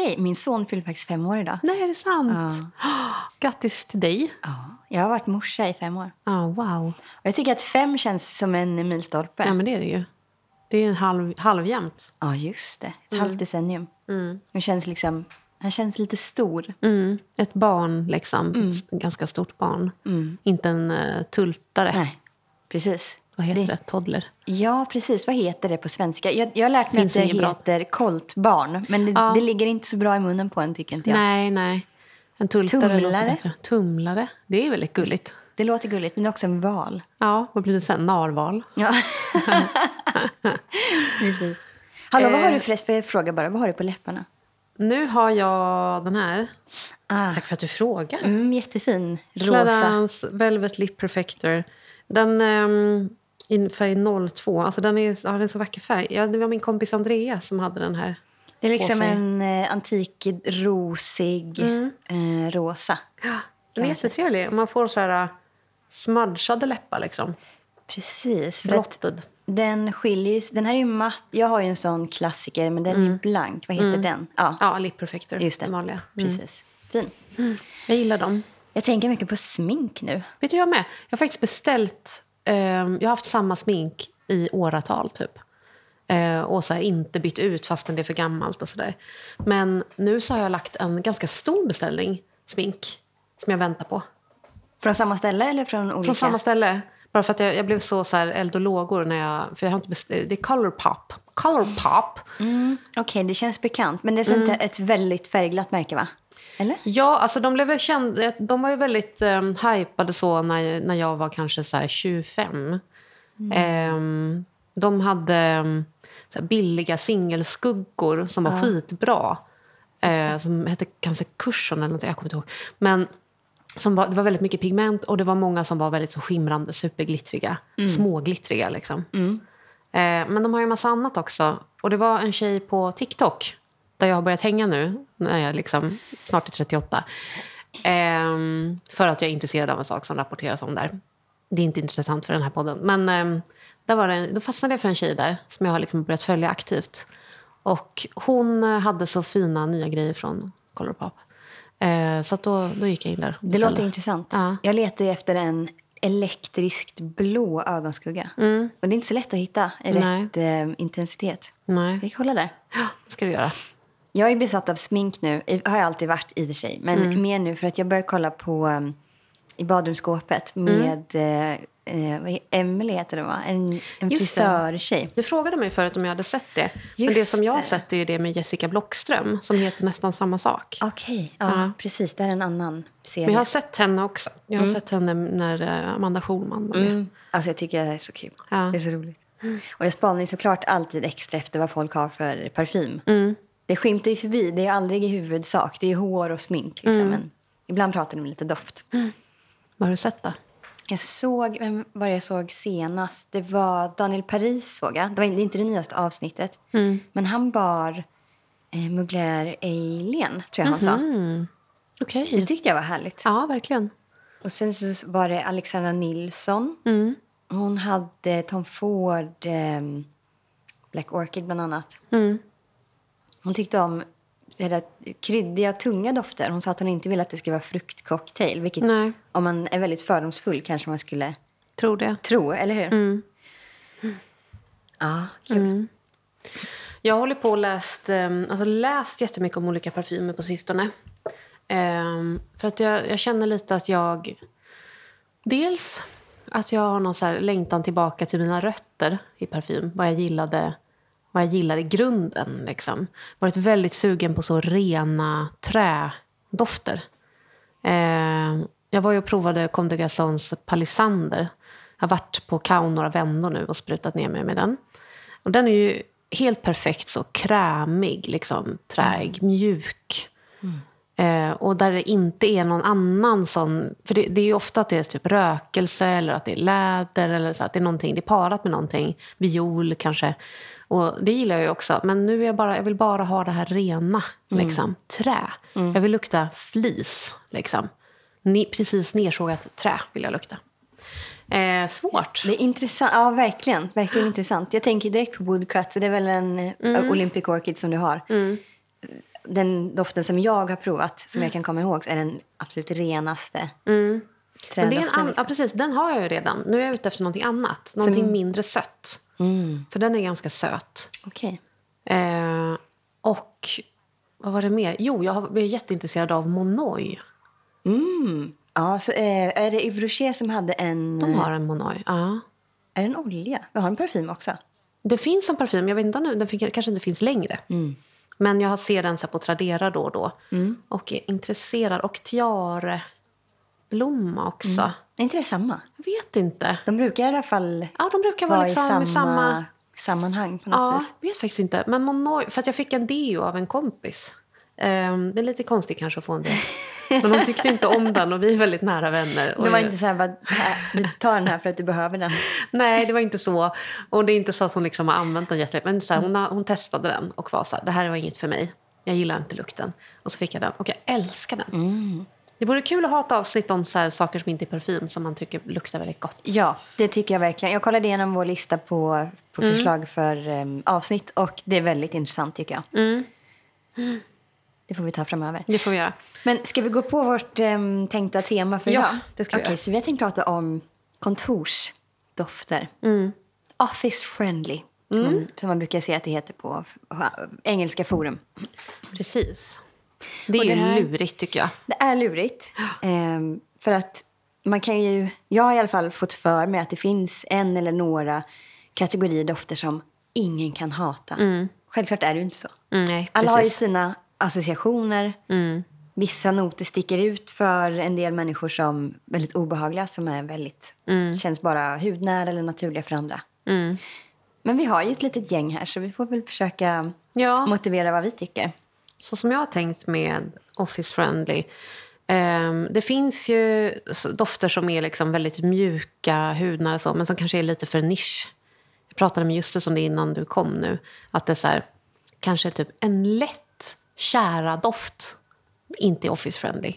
okej. Min son fyller faktiskt fem år idag. Nej, är det sant? Grattis till dig. Ja. Jag har varit morsa i fem år. Ja, wow. Och jag tycker att fem känns som en milstolpe. Ja, men det är det ju. Det är en halv, halvjämnt. Ja, just det. Ett halvt decennium. Mm. Han, känns liksom, han känns lite stor. Mm. Ett barn, liksom. Ett ganska stort barn. Inte en uh, tultare. Nej, precis. Vad heter det? Det- Toddler. Ja, precis. Vad heter det på svenska? Jag, jag har lärt mig Finns att det heter koltbarn. Men det, Ja. det ligger inte så bra i munnen på en, tycker inte jag. Nej, nej. En tultare låter Tumlare. bättre. Tumlare. Det är väldigt gulligt. Det låter gulligt, men också en val. Ja, vad blir det sen? Narval. Ja. precis. Hallå, vad har Eh. du förresten, för jag frågar bara, vad har du på läpparna? Nu har jag den här. Ah. Tack för att du frågar. Mm, jättefin. Rosa. Clarins Velvet Lip Perfector. Den um, i färg 02. Alltså den är, ja, den är så vacker färg. Ja, det var min kompis Andrea som hade den här. Det är liksom en eh, antik, rosig, eh, rosa. Den är jättetrevlig. Man får så här uh, smudgade läppar liksom. Precis. För den skiljer Den här är ju matt. Jag har ju en sån klassiker, men den är ju blank. Vad heter den? Ja, Ja, Lip Perfector. just det. Den vanliga. Mm. Precis. Fin. Jag gillar dem. Jag tänker mycket på smink nu. Vet du, jag med. Jag har faktiskt beställt... ehm, jag har haft samma smink i åratal, typ. Eh, och så här, inte bytt ut fastän det är för gammalt och sådär. Men nu så har jag lagt en ganska stor beställning smink som jag väntar på. Från samma ställe eller från olika? Från samma ställe. Bara för att jag, jag blev så, så här eld och lågor när jag... För jag har inte beställt, det är Colourpop. Colourpop. Okej, det känns bekant. Men det är Mm. inte ett väldigt färgglatt märke, va? Eller? Ja, alltså de blev väl kända, de var ju väldigt um, hypade så när, när jag var kanske så här 25. Ehm, de hade um, billiga singelskuggor som var skitbra. Eh, som hette kanske Cushion eller något, jag kommer inte ihåg. Men som var, det var väldigt mycket pigment och det var många som var väldigt så skimrande, superglittriga. Småglittriga liksom. Eh, men de har ju en massa annat också. Och det var en tjej på TikTok, där jag har börjat hänga nu, när jag liksom snart är 38. Ehm, för att jag är intresserad av en sak som rapporteras om där. Det är inte intressant för den här podden. Men ehm, där var det, då fastnade jag för en tjej där som jag har liksom börjat följa aktivt. Och hon hade så fina nya grejer från Colourpop. Eh, så att då, då gick jag in där. Det låter intressant. Ja. Jag letar efter en elektriskt blå ögonskugga. Och det är inte så lätt att hitta i Mm. Nej. rätt eh, intensitet. Nej, Vi kollar där. ja, det ska du göra. Jag är besatt av smink nu. Har jag alltid varit i och för sig. Men Mm. mer nu för att jag börjar kolla på um, i badrumsskåpet Mm. med eh, eh, vad Emily heter det va? En, en frisörtjej. Du frågade mig förut om jag hade sett det. Men Just det som jag har sett är ju det med Jessica Blockström som heter nästan samma sak. Okej, ja, precis. Det är en annan serie. Men jag har sett henne också. Jag har sett henne när eh, Amanda Schulman var med. Mm. Alltså jag tycker det är så kul. Ja. Det är så roligt. Och jag spanar ju såklart alltid extra efter vad folk har för parfym. Mm. Det skymtar ju förbi. Det är aldrig i huvudsak. Det är hår och smink. Liksom. Mm. Men ibland pratar de lite doft. Vad har du sett då? Jag såg, vem var det jag såg senast? Det var Daniel Paris såg jag. Det var inte det nyaste avsnittet. Mm. Men han bar eh, Mugler Alien, tror jag han sa. Okej. Det tyckte jag var härligt. Ja, verkligen. Och sen så var det Alexandra Nilsson. Mm. Hon hade Tom Ford, eh, Black Orchid bland annat. Mm. Hon tyckte om det kryddiga, tunga dofter. Hon sa att hon inte ville att det skulle vara fruktcocktail. Vilket Nej. om man är väldigt fördomsfull kanske man skulle Tror det. tro, eller hur? Mm. Ja, kul. Jag håller på och läst, um, alltså läst jättemycket om olika parfymer på sistone. Ehm, för att jag, jag känner lite att jag... Dels att jag har någon så längtan tillbaka till mina rötter i parfym. Vad jag gillade, vad jag gillade i grunden. Liksom. Varit väldigt sugen på så rena trädofter. Ehm, jag var ju och provade Comme des Garçons Palisander. Jag har varit på Kaun några vändor nu och sprutat ner mig med den. Och den är ju helt perfekt så krämig, liksom, träig, mjuk. Eh, och där det inte är någon annan sån... För det, det är ju ofta att det är typ rökelse eller att det är läder eller så att det är någonting, det är parat med någonting. Viol kanske. Och det gillar jag ju också. Men nu är jag bara, jag vill bara ha det här rena, liksom. Trä. Jag vill lukta flis, liksom. Ni, precis nersågat trä vill jag lukta. Eh, svårt. Det är intressant. Ja, verkligen. Verkligen intressant. Jag tänker direkt på woodcut. Det är väl en mm. Olympic Orchid som du har. Mm. Den doften som jag har provat, som jag kan komma ihåg, är den absolut renaste. Mm. Men det är en an- ja, precis. Den har jag ju redan. Nu är jag ute efter någonting annat. Någonting som... mindre sött. Mm. För den är ganska söt. Okej. Okay. Eh, och vad var det mer? Jo, jag blev jätteintresserad av Monoi. Mm. Ja, så, eh, är det Yves Rocher som hade en... De har en Monoi, ja. Är det en olja? Vi har en parfym också. Det finns en parfym. Jag vet inte om den, den kanske inte finns längre. Mm. Men jag ser den så på Tradera då och då. Mm. Och är intresserad. Och tiare blomma också. Mm. Är inte det samma? Jag vet inte. De brukar i alla fall ja, de brukar vara, vara liksom i samma, samma sammanhang på något ja, vis. Jag vet faktiskt inte. Men Monoi, för att jag fick en deo av en kompis. Um, det är lite konstigt kanske att få en det. Men hon tyckte inte om den och vi är väldigt nära vänner. Det var inte så här, bara, du tar den här för att du behöver den. Nej, det var inte så. Och det är inte så att hon liksom har använt den jättelänge. Men så här, hon, hon testade den och var så här, det här var inget för mig. Jag gillar inte lukten. Och så fick jag den och jag älskar den. Mm. Det vore kul att ha ett avsnitt om så saker som inte är parfym som man tycker luktar väldigt gott. Ja, det tycker jag verkligen. Jag kollade igenom vår lista på, på mm. förslag för um, avsnitt och det är väldigt intressant tycker jag. Mm. Det får vi ta framöver. Det får vi göra. Men ska vi gå på vårt um, tänkta tema för ja, idag? det ska vi okay, göra. Så vi har tänkt prata om kontorsdofter. Mm. Office friendly, som, mm. man, som man brukar säga att det heter på engelska forum. Precis. Det är det ju här, lurigt tycker jag. Det är lurigt. Um, för att man kan ju, jag har i alla fall fått för mig att det finns en eller några kategorier dofter som ingen kan hata. Mm. Självklart är det ju inte så. Mm, nej, Alla har ju sina associationer. Mm. Vissa noter sticker ut för en del människor som väldigt obehagliga, som är väldigt, mm. känns bara hudnära eller naturliga för andra. Mm. Men vi har ju ett litet gäng här så vi får väl försöka ja. motivera vad vi tycker. Så som jag har tänkt med Office Friendly Um, det finns ju dofter som är liksom väldigt mjuka, hudnära så, men som kanske är lite för nisch. Jag pratade med Justus om det innan du kom nu. Att det är här, kanske typ en lätt kära doft inte är office friendly.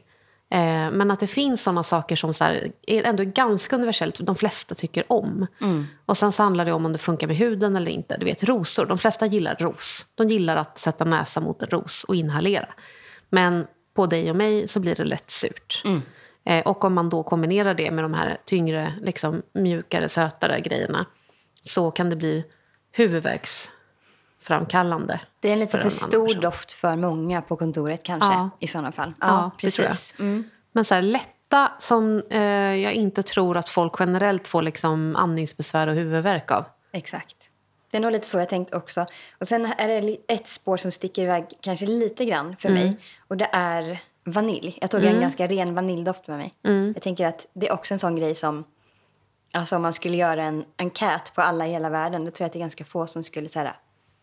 Eh, men att det finns såna saker som så här, är ändå ganska universellt, de flesta tycker om. Mm. Och sen så handlar det om om det funkar med huden eller inte. Du vet, rosor, de flesta gillar ros. De gillar att sätta näsa mot en ros och inhalera. Men på dig och mig så blir det lätt surt. Mm. Eh, och om man då kombinerar det med de här tyngre, liksom, mjukare, sötare grejerna så kan det bli huvudvärks framkallande. Det är en lite för, för stor doft för många på kontoret kanske ja. i sådana fall. Ja, ja precis. Mm. Men så här, lätta som eh, jag inte tror att folk generellt får liksom andningsbesvär och huvudvärk av. Exakt. Det är nog lite så jag tänkt också. Och sen är det ett spår som sticker iväg kanske lite grann för mm. mig. Och det är vanilj. Jag tog mm. en ganska ren vaniljdoft med mig. Mm. Jag tänker att det är också en sån grej som Alltså om man skulle göra en enkät på alla i hela världen då tror jag att det är ganska få som skulle så här,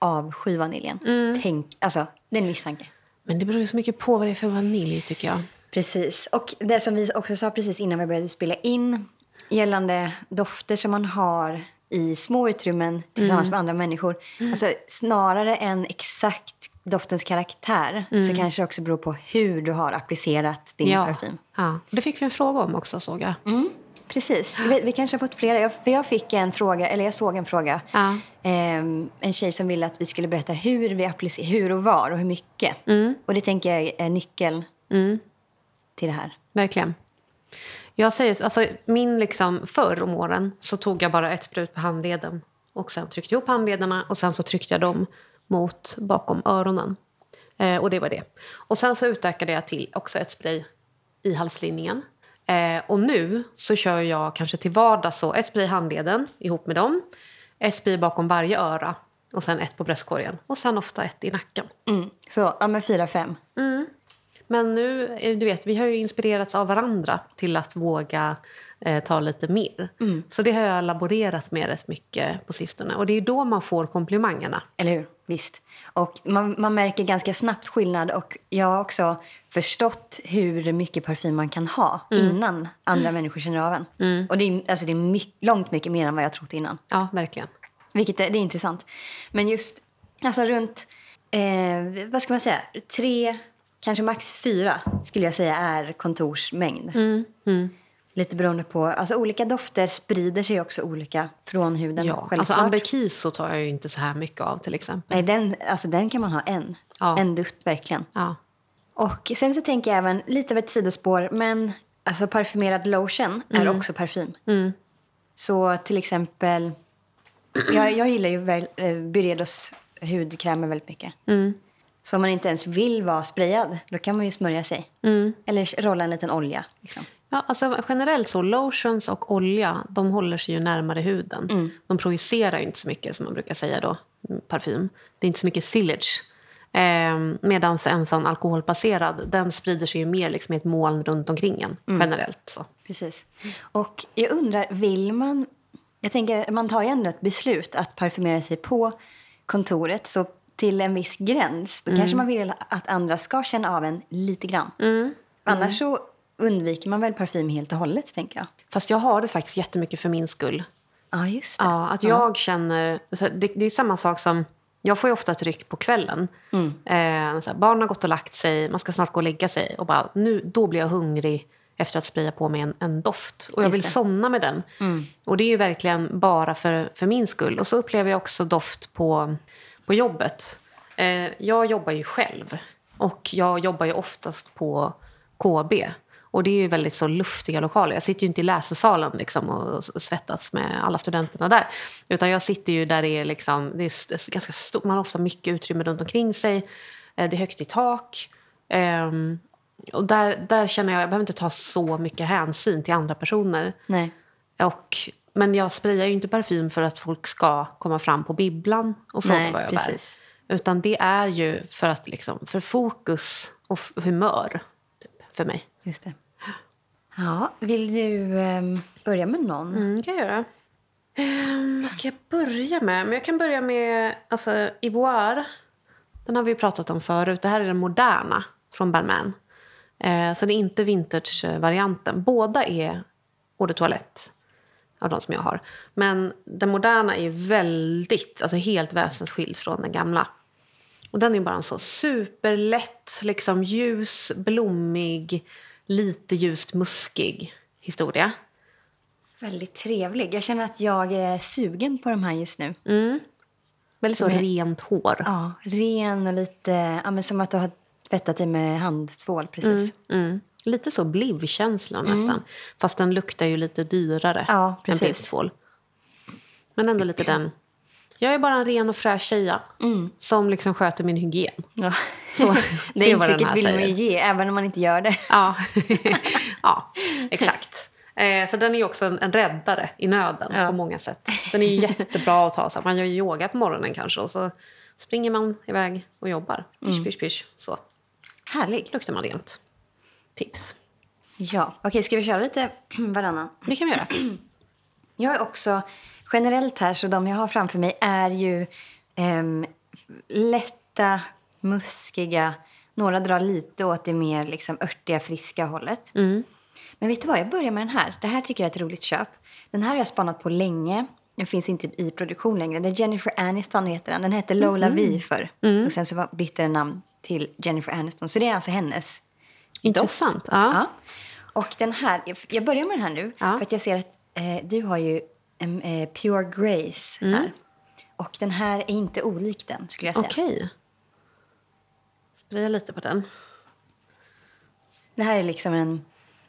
avsky vaniljen. Mm. Tänk, alltså, det är en misstanke. Men det beror ju så mycket på vad det är för vanilj tycker jag. Precis. Och det som vi också sa precis innan vi började spela in gällande dofter som man har i små utrymmen tillsammans mm. med andra människor. Mm. Alltså, snarare än exakt doftens karaktär mm. så kanske det också beror på hur du har applicerat din ja. parfym. Ja. Det fick vi en fråga om också såg jag. Mm. Precis. Vi, vi, kanske har fått flera. Jag, för jag fick en fråga, eller jag såg en fråga. Ja. Eh, en tjej som ville att vi skulle berätta hur vi applicerar, hur och var och hur mycket. Mm. Och det tänker jag är nyckeln mm. till det här. Verkligen. Jag säger, alltså, min liksom, förr om åren så tog jag bara ett sprut på handleden. Och sen tryckte jag ihop handlederna och sen så tryckte jag dem mot bakom öronen. Eh, och det var det. Och sen så utökade jag till också ett spray i halslinjen. Eh, och nu så kör jag kanske till vardags så ett spray i handleden ihop med dem. Ett spray bakom varje öra och sen ett på bröstkorgen. Och sen ofta ett i nacken. Mm. Så ja, men fyra, fem. Mm. Men nu, eh, du vet, vi har ju inspirerats av varandra till att våga eh, ta lite mer. Mm. Så det har jag laborerat med rätt mycket på sistone. Och det är då man får komplimangerna. Eller hur? Visst. Och man, man märker ganska snabbt skillnad. Och jag har också förstått hur mycket parfym man kan ha mm. innan andra mm. människor känner av en. Mm. Och det är, alltså det är mycket, långt mycket mer än vad jag trott innan. Ja, verkligen. Vilket är, det är intressant. Men just alltså runt, eh, vad ska man säga, tre, kanske max fyra skulle jag säga är kontorsmängd. Mm. Mm. Lite beroende på... Alltså olika dofter sprider sig också olika från huden. Ja, självklart. alltså amberkiso tar jag ju inte så här mycket av till exempel. Nej, den, alltså den kan man ha en. Ja. En dutt verkligen. Ja. Och sen så tänker jag även, lite av ett sidospår, men alltså parfymerad lotion är Mm. också parfym. Så till exempel, jag, jag gillar ju väl, eh, Byredos hudkrämer väldigt mycket. Mm. Så om man inte ens vill vara sprayad, då kan man ju smörja sig. Mm. Eller rolla en liten olja. Liksom. Ja, alltså generellt så, lotions och olja, de håller sig ju närmare huden. De projicerar ju inte så mycket som man brukar säga då, mm, parfym. Det är inte så mycket sillage. Eh, Medan en sån alkoholbaserad, den sprider sig ju mer liksom i ett moln runt omkring en, generellt. Så. Precis. Och jag undrar, vill man... Jag tänker, man tar ju ändå ett beslut att parfymera sig på kontoret. Så till en viss gräns, då kanske man vill att andra ska känna av en lite grann. Annars så undviker man väl parfym helt och hållet, tänker jag. Fast jag har det faktiskt jättemycket för min skull. Ja, just det. Ja, att jag känner... alltså, Det, det är samma sak som... Jag får ju ofta ett ryck på kvällen. Eh, så här, barnen har gått och lagt sig, man ska snart gå och lägga sig. Och bara, nu, då blir jag hungrig efter att spraya på mig en, en doft. Och jag vill somna med den. Och det är ju verkligen bara för, för min skull. Och så upplever jag också doft på, på jobbet. Eh, jag jobbar ju själv. Och jag jobbar ju oftast på KB. Och det är ju väldigt så luftiga lokaler. Jag sitter ju inte i läsesalen liksom och svettas med alla studenterna där. Utan jag sitter ju där det är, liksom, det är ganska stort. Man har ofta mycket utrymme runt omkring sig. Eh, Det är högt i tak. Ehm, och där, där känner jag, jag behöver inte ta så mycket hänsyn till andra personer. Nej. Och, men jag sprayar ju inte parfym för att folk ska komma fram på bibblan och fråga Nej, vad jag precis. bär. Utan det är ju för, att liksom, för fokus och humör för mig. Just det. Ja, vill du ehm, börja med någon? Mm, kan jag göra. Ehm, vad ska jag börja med? Men jag kan börja med alltså, Ivoire. Den har vi pratat om förut. Det här är den moderna från Balmain. Eh, så det är inte vintage-varianten. Båda är eau de toilette av de som jag har. Men den moderna är väldigt, alltså helt väsensskild från den gamla. Och den är bara en så superlätt, liksom ljus, blommig, lite ljust muskig historia. Väldigt trevlig. Jag känner att jag är sugen på de här just nu. Väldigt så är- rent hår. Ja, ren och lite... Ja, men som att du har tvättat dig med handtvål precis. Mm. Lite så bliv-känsla nästan. Fast den luktar ju lite dyrare Ja, än bliv-tvål. Men ändå lite den. Jag är bara en ren och fräsch tjeja som liksom sköter min hygien. Ja. Så, det den intrycket vill man ju ge, även om man inte gör det. Ja, ja exakt. Eh, så den är också en, en räddare i nöden Ja. på många sätt. Den är jättebra att ta. Man gör yoga på morgonen kanske och så springer man iväg och jobbar. Pysch, pysch, pysch. Så Härligt. luktar man rent. Tips. Ja, okej, ska vi köra lite varannan? Det kan vi göra. Jag är också generellt här, så de jag har framför mig är ju ehm, lätta, muskiga. Några drar lite åt det mer liksom, örtiga, friska hållet. Men vet du vad, jag börjar med den här. Det här tycker jag är ett roligt köp. Den här har jag spanat på länge. Den finns inte i produktion längre. Det är Jennifer Aniston heter den. Den hette Lola V förr. Och sen så bytte den namn till Jennifer Aniston. Så det är alltså hennes Intressant. Ja. Ja. Och den här, jag- börjar med den här nu. Ja. För att jag ser att eh, du har ju eh, Pure Grace Mm. här. Och den här är inte olik den skulle jag säga. Okej. Spraya lite på den. Det här är liksom en...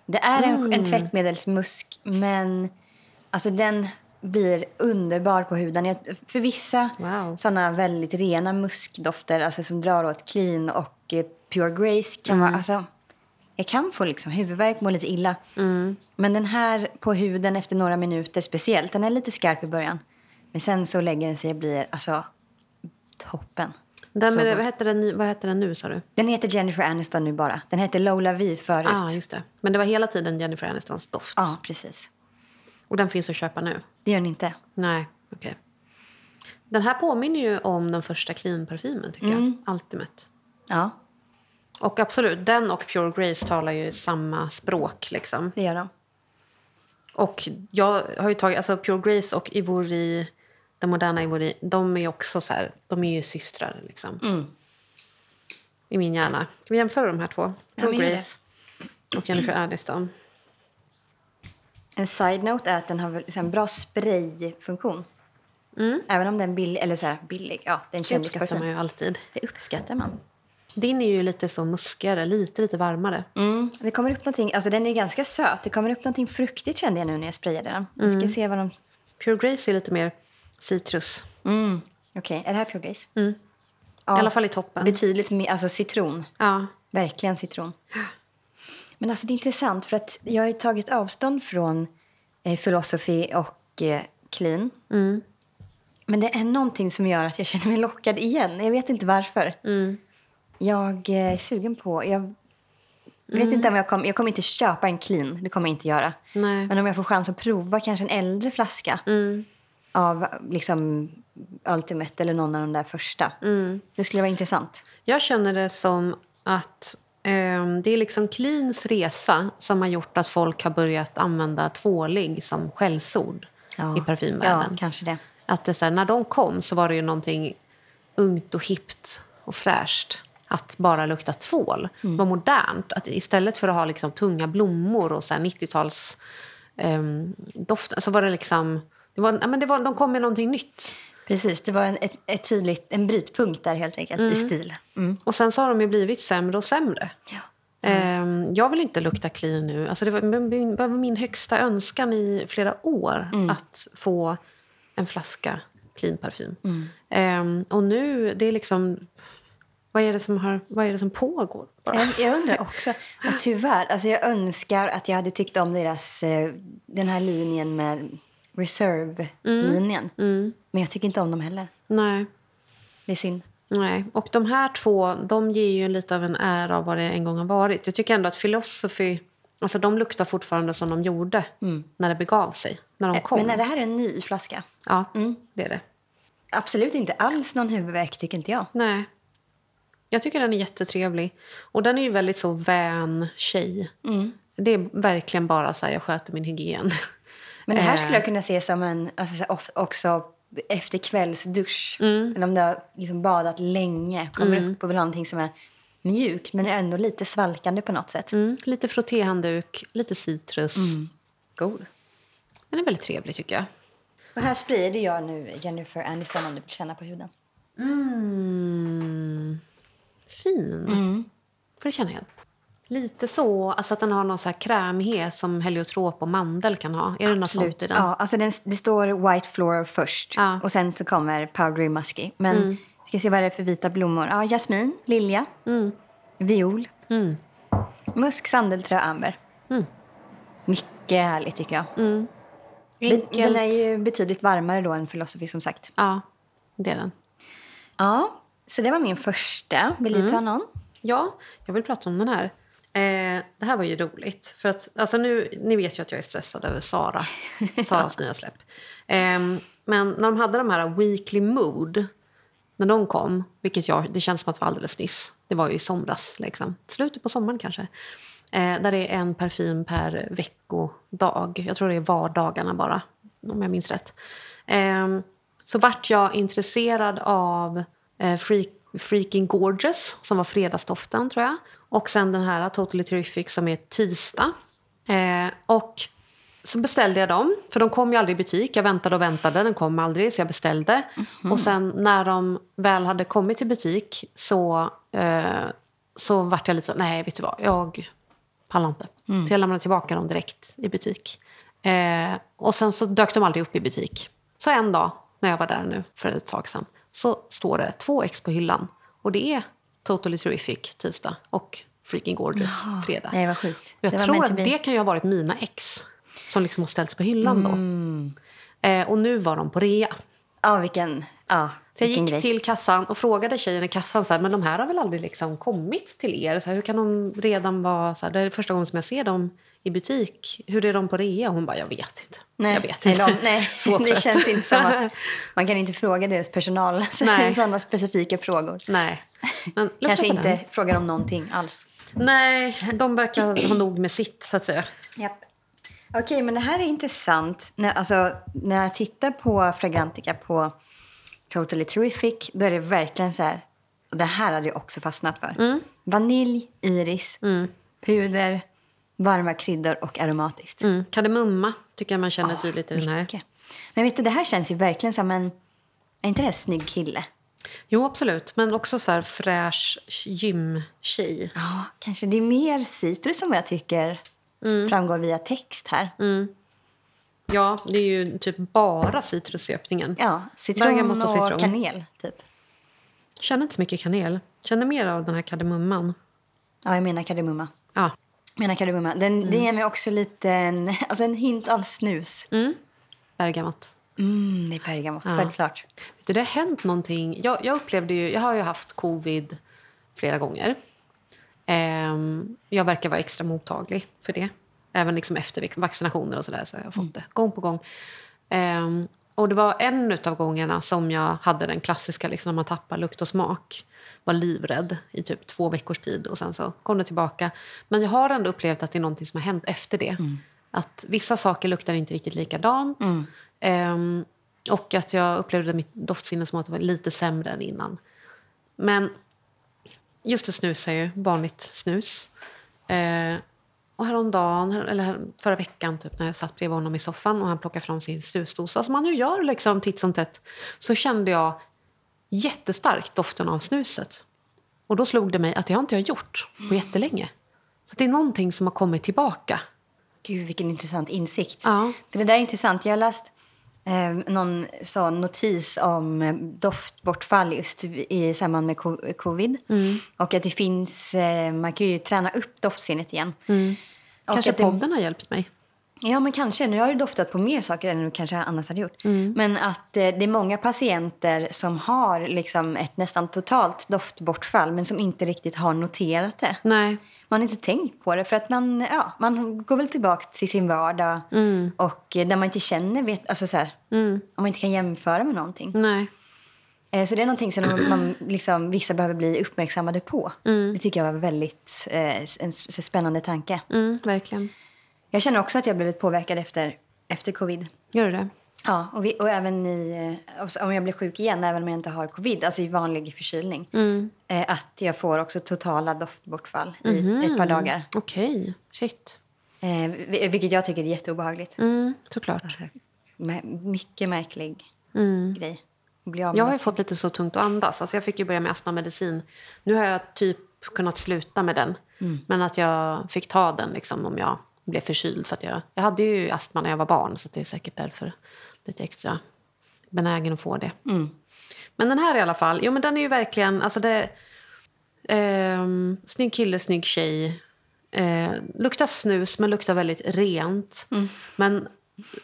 Det är en, Mm. en tvättmedelsmusk men alltså den blir underbar på huden. Jag, för vissa Wow. såna väldigt rena muskdofter alltså som drar åt clean och eh, Pure Grace kan Mm. vara... Alltså, jag kan få liksom huvudvärk, må lite illa. Mm. Men den här på huden efter några minuter speciellt, den är lite skarp i början. Men sen så lägger den sig och blir alltså toppen. Den god. vad, heter den, vad heter den nu sa du? Den heter Jennifer Aniston nu bara. Den hette Lola V förut. Ah, just det. Men det var hela tiden Jennifer Anistons doft. Ja, precis. Och den finns att köpa nu? Det gör den inte. Nej, okej. Den här påminner ju om den första clean-parfymen tycker Mm. jag. Ultimate. Ja, Och absolut, den och Pure Grace talar ju samma språk liksom. det gör de. Och jag har ju tagit, alltså Pure Grace och Ivory, den moderna Ivory, de är också så här, de är ju systrar liksom. Mm. I min hjärna. Ska vi jämföra de här två? Pure. Grace och Jennifer Aniston. En side-note är att den har här en bra sprayfunktion. Även om den är billig, eller så här billig, ja, den Det uppskattar man ju alltid. Det uppskattar man. Din är ju lite så muskigare, lite, lite varmare. Mm. Det kommer upp någonting, alltså den är ganska söt. Det kommer upp någonting fruktigt kände jag nu när jag sprayade den. Vi ska se vad de... Pure Grace är lite mer citrus. Mm. Okej, är det här Pure Grace? Ja, I alla fall i toppen. Betydligt mer, alltså citron. Ja. Verkligen citron. Men alltså det är intressant för att jag har ju tagit avstånd från eh, Philosophy och eh, Clean. Men det är någonting som gör att jag känner mig lockad igen. Jag vet inte varför. Jag eh, är sugen på... Jag vet inte om jag kommer... Jag kommer inte köpa en Clean. Det kommer jag inte göra. Nej. Men om jag får chans att prova kanske en äldre flaska av liksom Ultimate eller någon av de där första. Det skulle vara intressant. Jag känner det som att ehm, det är liksom Cleans resa som har gjort att folk har börjat använda tvålig som skällsord i parfymvärlden. Ja, kanske det. Att det, så här, när de kom så var det ju någonting ungt och hippt och fräscht att bara lukta tvål. Mm. Var modernt. Att istället för att ha liksom tunga blommor och så här 90-tals ehm, dofter så var det liksom... Det var, ja, men det var, de kom med någonting nytt. Precis, det var en, ett, ett tydligt, en brytpunkt där helt enkelt i stil. Mm. Och sen så har de ju blivit sämre och sämre. Ja. Ehm, jag vill inte lukta clean nu. Alltså det var min, högsta önskan i flera år att få en flaska clean parfym. Ehm, och nu, det är liksom... Vad är det som, har, vad är det som pågår? Jag, jag undrar också, och tyvärr, alltså jag önskar att jag hade tyckt om deras, eh, den här linjen med Reserve-linjen. Men jag tycker inte om dem heller. Nej. Det är synd. Nej. Och de här två de ger ju lite av en ära av vad det en gång har varit. Jag tycker ändå att Philosophy... Alltså de luktar fortfarande som de gjorde när det begav sig. När de kom. Men är det här en ny flaska? Ja, det är det. Absolut inte alls någon huvudvärk tycker inte jag. Nej. Jag tycker den är jättetrevlig. Och den är ju väldigt så vän tjej. Det är verkligen bara så här, jag sköter min hygien. Men det här Eh. skulle jag kunna se som en, alltså, också efter kvällsdusch. Eller om du har liksom badat länge, kommer upp och vill ha någonting som är mjukt men ändå lite svalkande på något sätt. Mm, lite frottéhandduk, lite citrus. God. Den är väldigt trevlig tycker jag. Och här sprider jag nu Jennifer Aniston om du vill känna på huden. Mm. Fin. Får du känna igen. Lite så, alltså att den har någon så här krämighet som heliotrop och mandel kan ha. Är det något sånt i den? Ja, alltså den, det står White Floral först Ja. och sen så kommer Powdery Musky. Men ska se vad det är för vita blommor. Ja, jasmin, lilja, viol, musk, sandelträ, amber. Mycket härligt tycker jag. Enkelt. Den är ju betydligt varmare då än Philosophy som sagt. Ja, det är den. Ja, så det var min första. Vill du ta någon? Ja, jag vill prata om den här. Eh, det här var ju roligt. För att, alltså nu, ni vet ju att jag är stressad över Sara. Saras nya släpp. Eh, men när de hade de här Weekly Mood, när de kom, vilket jag, det känns som att det var alldeles nyss. Det var ju i somras, liksom. slutet på sommaren kanske. Eh, där det är en parfym per veckodag. Jag tror det är vardagarna bara, om jag minns rätt. Eh, så vart jag intresserad av Freak, Freaking Gorgeous, som var fredagsdoften tror jag. Och sen den här Totally Terrific som är tisdag. Eh, och så beställde jag dem, för de kom ju aldrig i butik. Jag väntade och väntade, den kom aldrig, så jag beställde. Och sen när de väl hade kommit till butik så, eh, så vart jag lite så nej vet du vad, jag pallar inte. Så jag lämnade tillbaka dem direkt i butik. Eh, och sen så dök de aldrig upp i butik. Så en dag, när jag var där nu för ett tag sedan, så står det två ex på hyllan. Och det är Totally Terrific tisdag och Freaking Gorgeous fredag. Nej, vad sjukt. Och Jag Det var tror att det kan ju ha varit mina ex som liksom har ställts på hyllan då. Eh, och nu var de på rea. Ja, vilken, ja, Så jag gick grej. till kassan och frågade tjejen i kassan så här, men de här har väl aldrig liksom kommit till er? Så här, hur kan de redan vara... Så här, det är första gången som jag ser dem i butik. Hur är de på rea? Hon bara, jag vet inte. Nej, jag vet nej, inte. de, nej Så det trött. känns inte som att man kan inte fråga deras personal Nej. sådana specifika frågor. Nej. Men Kanske inte den. fråga dem någonting alls. Nej, de verkar ha nog med sitt så att säga. Japp. Okej, men det här är intressant. När, alltså, när jag tittar på Fragrantica på Totally Terrific, då är det verkligen så här... Och det här hade jag också fastnat för. Mm. Vanilj, iris, puder, varma kryddor och aromatiskt. Mm. Kardemumma tycker jag man känner tydligt i den här. Men vet du, det här känns ju verkligen som en... Är inte det en snygg kille? Jo, absolut. Men också så här fräsch gymtjej. Ja, kanske. Det är mer citrus som jag tycker framgår via text här. Ja, det är ju typ bara citrus i öppningen. Ja, citron och citron. kanel, typ. Känner inte så mycket kanel. Känner mer av den här kardemumman. Ja, jag menar kardemumma. Ja. Jag menar kardemumma. Den, Det ger mig också lite en, alltså en hint av snus. Mm. Bergamot. Mm, det är bergamott, självklart. Vet du, det har hänt någonting. Jag, jag upplevde ju, jag har ju haft covid flera gånger. Ehm, jag verkar vara extra mottaglig för det. Även liksom efter vac- vaccinationer och sådär så har jag fått det gång på gång. Ehm, och det var en av gångerna som jag hade den klassiska liksom, när man tappar lukt och smak. Var livrädd i typ två veckors tid och sen så kom det tillbaka. Men jag har ändå upplevt att det är någonting som har hänt efter det. Att vissa saker luktar inte riktigt likadant. Ehm, och att jag upplevde mitt doftsinne som att det var lite sämre än innan. Men just det snus är ju vanligt snus. Eh, och häromdagen, eller förra veckan typ, när jag satt bredvid honom i soffan och han plockade fram sin snusdosa, som han ju gör liksom titt som tätt, så kände jag jättestarkt doften av snuset. Och då slog det mig att det har inte jag gjort på jättelänge. Så det är någonting som har kommit tillbaka. Gud, vilken intressant insikt. Ja. För det där är intressant. Jag har läst eh, någon sån notis om eh, doftbortfall just i samband med co- covid. Mm. Och att det finns... Eh, man kan ju träna upp doftsinnet igen. Mm. Kanske att det- podden har hjälpt mig. Ja, men kanske. Nu har du doftat på mer saker än du kanske annars hade gjort. Mm. Men att eh, det är många patienter som har liksom ett nästan totalt doftbortfall men som inte riktigt har noterat det. Nej. Man har inte tänkt på det för att man, ja, man går väl tillbaka till sin vardag och eh, där man inte känner, vet, alltså så här, om man inte kan jämföra med någonting. Nej. Eh, Så det är någonting som man, liksom, vissa behöver bli uppmärksammade på. Det tycker jag var väldigt eh, en s- spännande tanke. Mm, verkligen. Jag känner också att jag blivit påverkad efter, efter covid. Gör du det? Ja, och, vi, och även i, eh, om jag blir sjuk igen, även om jag inte har covid, alltså i vanlig förkylning. Eh, att jag får också totala doftbortfall i ett par dagar. Okej. Shit. Eh, vi- vilket jag tycker är jätteobehagligt. Mm, såklart. Mä- mycket märklig grej. Bli av med Jag har fått lite så tungt att andas. Alltså jag fick ju börja med astmamedicin. Nu har jag typ kunnat sluta med den. Men att jag fick ta den liksom om jag blev förkyld. För att jag, jag hade ju astma när jag var barn så det är säkert därför lite extra benägen att få det. Men den här i alla fall, jo men den är ju verkligen, alltså det... ehm, snygg kille, snygg tjej. Eh, luktar snus men luktar väldigt rent. Men,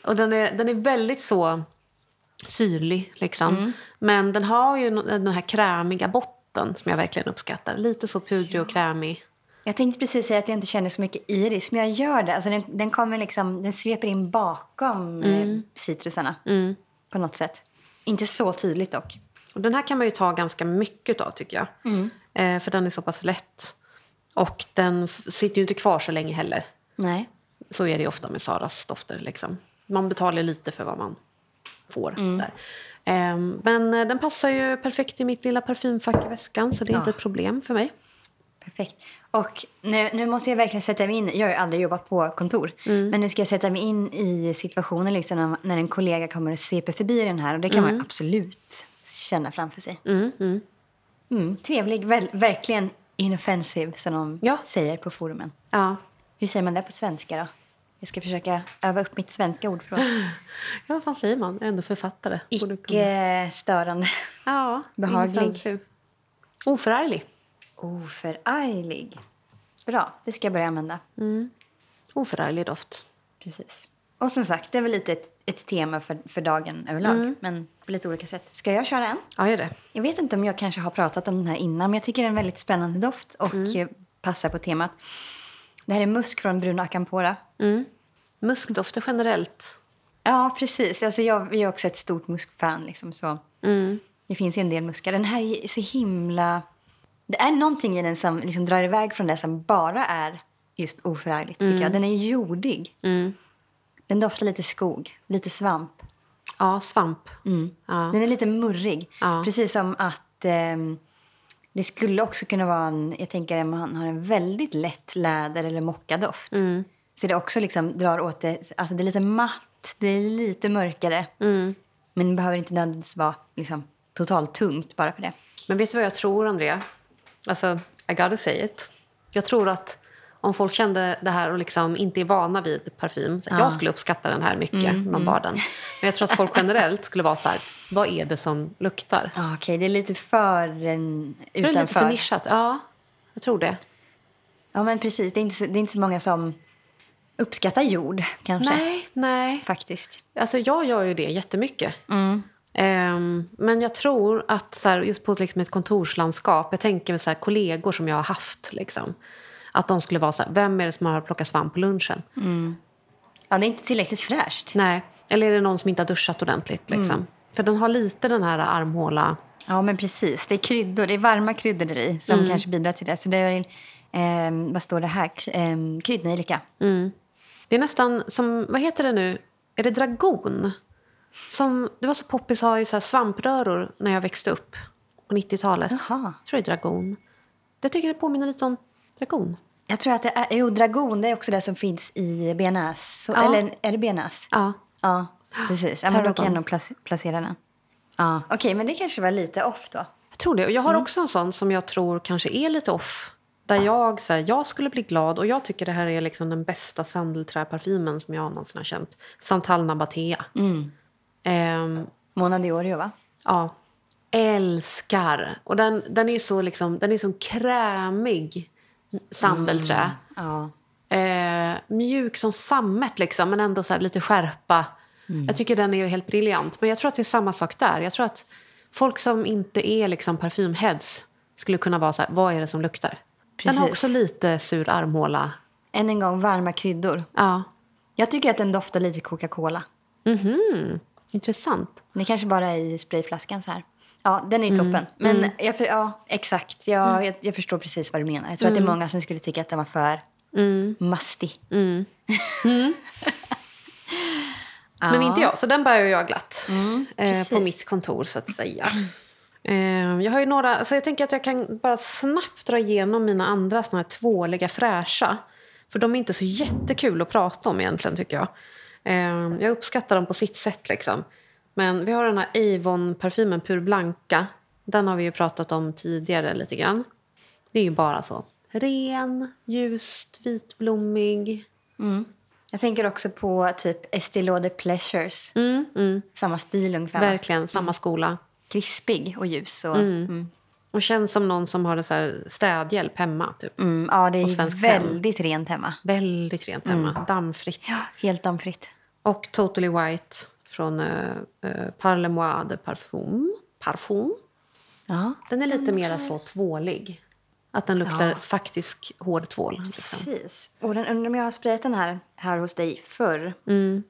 och den är, den är väldigt så syrlig. Liksom. Men den har ju den här krämiga botten som jag verkligen uppskattar. Lite så pudrig och krämig. Jag tänkte precis säga att jag inte känner så mycket iris, men jag gör det. Alltså den, den, kommer liksom, den sveper in bakom eh, citrusarna på något sätt. Inte så tydligt dock. Och den här kan man ju ta ganska mycket av tycker jag. Eh, för den är så pass lätt. Och den sitter ju inte kvar så länge heller. Nej. Så är det ofta med Saras dofter. Liksom. Man betalar lite för vad man får där. Ehm, men eh, den passar ju perfekt i mitt lilla parfymfack i väskan så det är inte ett problem för mig. Perfekt. Och nu, nu måste jag verkligen sätta mig in. Jag har ju aldrig jobbat på kontor. Men nu ska jag sätta mig in i situationen liksom när, när en kollega kommer och sveper förbi den här. Och det kan man ju absolut känna framför sig. Mm, trevlig. Väl, verkligen inoffensive som de Ja. säger på forumen. Ja. Hur säger man det på svenska då? Jag ska försöka öva upp mitt svenska ordförråd. ja, vad fan säger man? Jag är ändå författare. Icke störande. Ja, Behaglig. Oförarglig. Oförarglig. Bra, det ska jag börja använda. Oförarglig doft. Precis. Och som sagt, det är väl lite ett, ett tema för, för dagen överlag. Men på lite olika sätt. Ska jag köra en? Ja, gör det. Jag vet inte om jag kanske har pratat om den här innan, men jag tycker det är en väldigt spännande doft och eh, passar på temat. Det här är musk från Bruno Acampora. Muskdofter generellt. Ja, precis. Alltså jag är också ett stort muskfan. Liksom, så. Det finns ju en del muskar. Den här är så himla... Det är någonting i den som liksom drar iväg från det som bara är just oförargligt. jag. Den är jordig. Den doftar lite skog, lite svamp. Ja, svamp. Ja. Den är lite murrig. Ja. Precis som att ehm, det skulle också kunna vara en... Jag tänker att man har en väldigt lätt läder eller mockadoft. Så det också liksom drar åt det. Alltså det är lite matt, det är lite mörkare. Men det behöver inte nödvändigtvis vara liksom, totalt tungt bara för det. Men vet du vad jag tror, Andrea? Alltså, I gotta say it. Jag tror att om folk kände det här och liksom inte är vana vid parfym. så Jag skulle uppskatta den här mycket om de bar den. Men jag tror att folk generellt skulle vara så här, vad är det som luktar? Ah, Okej, det är lite för en, Jag tror det är lite för utanför. nischat. Ja, jag tror det. Ja, men precis. Det är, inte, det är inte så många som uppskattar jord, kanske. Nej, nej. Faktiskt. Alltså jag gör ju det jättemycket. Ehm, men jag tror att så här, just på liksom ett kontorslandskap, jag tänker mig så här, kollegor som jag har haft. Liksom, att de skulle vara så här, vem är det som har plockat svamp på lunchen? Ja, det är inte tillräckligt fräscht. Nej. Eller är det någon som inte har duschat ordentligt? Liksom? För den har lite den här armhåla... Ja, men precis. Det är kryddor, det är varma kryddor i som kanske bidrar till det. Så det är, ehm, vad står det här? Ehm, kryddnejlika. Det är nästan som, vad heter det nu? Är det dragon? Som, det var så poppis att ha i så svampröror när jag växte upp på 90-talet. Jaha. Jag tror det är dragon. Det tycker jag påminner lite om dragon. Jag tror att det är, jo, dragon, det är också det som finns i bearnaise. Så- Ja. Eller är det bearnaise? Ja. Ja, precis. Ja, men då kan jag nog plac- placera den. Ja. Okej, men det kanske var lite off då. Jag tror det. Och jag har också en sån som jag tror kanske är lite off. Där jag, så här, jag skulle bli glad och jag tycker det här är liksom den bästa sandelträparfymen som jag någonsin har känt. Santal Nabatea. Ehm, Mona Diorio, va? ja. Älskar. Och den, den är så liksom, den är så krämig sandelträ. Ja. Eh, mjuk som sammet liksom, men ändå så lite skärpa. Jag tycker den är helt briljant. Men jag tror att det är samma sak där. Jag tror att folk som inte är liksom parfymheads skulle kunna vara så här, vad är det som luktar? Den har Precis. också lite sur armhåla. Än en gång, varma kryddor. Ja. Jag tycker att den doftar lite Coca-Cola. Mhm. Intressant. Det kanske bara är i sprayflaskan så här. Ja, den är ju toppen. Men jag, för- ja, exakt. Jag, jag, jag förstår precis vad du menar. Jag tror att det är många som skulle tycka att den var för mustig. Men inte jag, så den bär jag glatt. eh, på mitt kontor, så att säga. Eh, jag har ju några, alltså jag tänker att jag kan bara snabbt dra igenom mina andra såna här tvåliga fräscha. För de är inte så jättekul att prata om egentligen, tycker jag. Eh, jag uppskattar dem på sitt sätt. liksom. Men vi har den här Avon-parfymen Pur Blanca. Den har vi ju pratat om tidigare lite grann. Det är ju bara så. Ren, ljust, vitblommig. Jag tänker också på typ Estée Lauder Pleasures. Mm, mm, Samma stil ungefär. verkligen, samma skola. Krispig och ljus. Och, mm. Och känns som någon som har så här städhjälp hemma. Typ. Mm, ja, det är väldigt rent hemma. Väldigt rent hemma. Dammfritt. Helt dammfritt. Och Totally White från uh, uh, Parlemois de Parfum. Parfum. Ja, Den är lite mer så tvålig. Att den luktar Ja. faktisk hård tvål. Liksom. precis. Och den, undrar om jag har sprayat den här, här hos dig förr. Mm.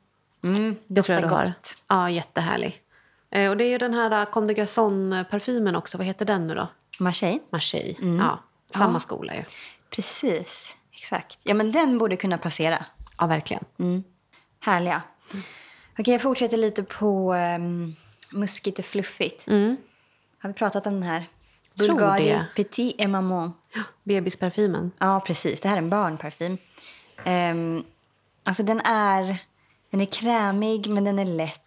Mm, Det tror jag du har. gott. Ja, jättehärlig. Eh, och det är ju den här uh, Comme de Garçon-parfymen också. Vad heter den nu då? Marseille. Marseille. Mm. Ja, samma skola ju. Precis. Exakt. Ja, men den borde kunna passera. Ja, verkligen. Härliga. Okej, jag fortsätter lite på um, muskigt och fluffigt. Mm. Har vi pratat om den här? Tror Bulgari det. Petit et Maman. Bebisparfymen. Ja, precis. Det här är en barnparfym. Um, alltså den är, den är krämig, men den är lätt.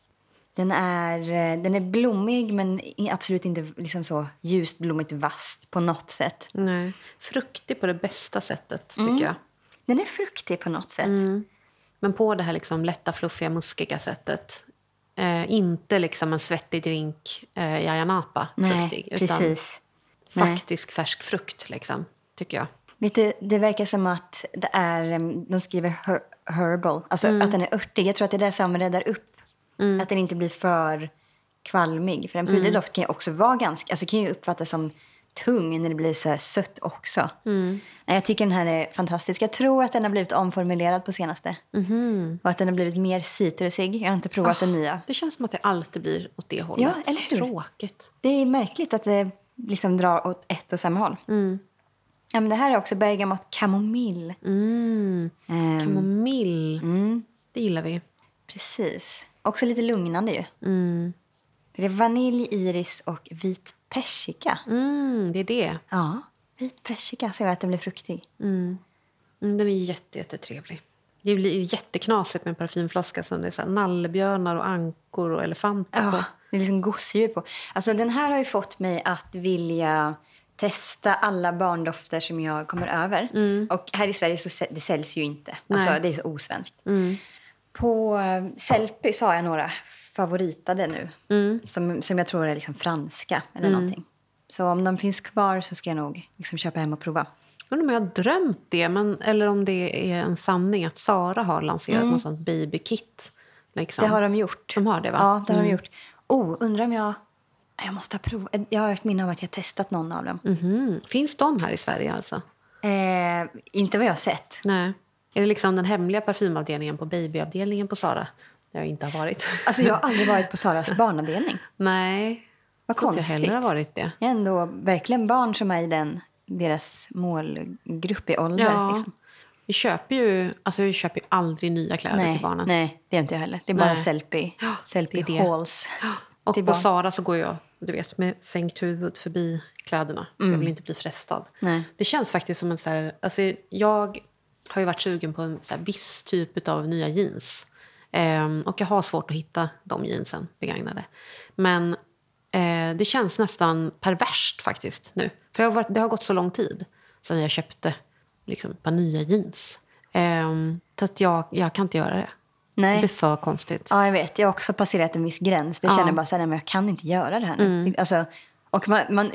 Den är, eh, den är blommig, men absolut inte liksom så ljust, blommigt, vasst på något sätt. Nej. Fruktig på det bästa sättet, tycker jag. Den är fruktig på något sätt. Men på det här liksom lätta, fluffiga, muskiga sättet. Eh, inte liksom en svettig drink, eh, Yaya Napa, Nej, fruktig. Utan precis. Nej. faktisk färsk frukt, liksom, tycker jag. Vet du, det verkar som att det är, de skriver her, herbal, alltså att den är örtig. Jag tror att det är det som räddar upp att den inte blir för kvalmig. För en puderdoft kan ju också vara ganska, alltså kan ju uppfattas som tung när det blir så här sött också. Nej, jag tycker den här är fantastisk. Jag tror att den har blivit omformulerad på senaste. Och att den har blivit mer citrusig. Jag har inte provat den nya. Det känns som att det alltid blir åt det hållet. Ja, eller hur? Tråkigt. Det är märkligt att det liksom drar åt ett och samma håll. Ja, men det här är också bergamott kamomill. Mm. Ehm, Kamomill. mm, Det gillar vi. precis. Också lite lugnande ju. Mm. Det är vanilj, iris och vit persika. Mm, det är det. Ja, vit persika. Så jag att den blir fruktig. Mm. Mm, den är jätte, jättetrevlig. Det blir jätteknasigt med en parfymflaska som det är så här nallebjörnar och ankor och elefanter Ja, på. det är liksom gosedjur på. Alltså, den här har ju fått mig att vilja testa alla barndofter som jag kommer över. Och här i Sverige så det säljs ju inte. Alltså, Nej. det är så osvenskt. På eh, Sellpy så har jag några favoritade nu. Som, som jag tror är liksom franska eller någonting. Så om de finns kvar så ska jag nog liksom köpa hem och prova. Jag undrar om jag har drömt det, men, eller om det är en sanning att Sara har lanserat något sånt babykit. Liksom. Det har de gjort. De har det, va? Ja, det har de gjort. Oh, undrar om jag... Jag måste ha provat. Jag har ett minne av att jag har testat någon av dem. Mhm. Finns de här i Sverige alltså? Eh, inte vad jag har sett. Nej. Är det liksom den hemliga parfymavdelningen på babyavdelningen på Sara? Jag inte har varit. Alltså, jag har aldrig varit på Saras barnavdelning. Nej. Vad konstigt. jag heller har varit det. Jag är ändå verkligen barn som är i den, deras målgrupp i ålder. Ja. Liksom. Vi köper ju, alltså vi köper aldrig nya kläder till Nej, barnen. nej, det gör inte jag heller. Det är bara Nej. Sellpy. Sellpy det är det. halls. Och till på barn. Sara så går jag du vet, med sänkt huvud förbi kläderna. Jag vill inte bli frestad. Mm. Nej. Det känns faktiskt som en så här, alltså jag har ju varit sugen på en så här viss typ av nya jeans. Ehm, och jag har svårt att hitta de jeansen begagnade. Men eh, det känns nästan perverst faktiskt nu. För det har, varit, det har gått så lång tid sedan jag köpte liksom, ett par nya jeans. Ehm, så att jag, jag kan inte göra det. Det Nej. blir för konstigt. Ja, jag vet. Jag har också passerat en viss gräns. Det Ja. Mm. känner bara så här, nej, men jag kan inte göra det här nu. Alltså, och man, man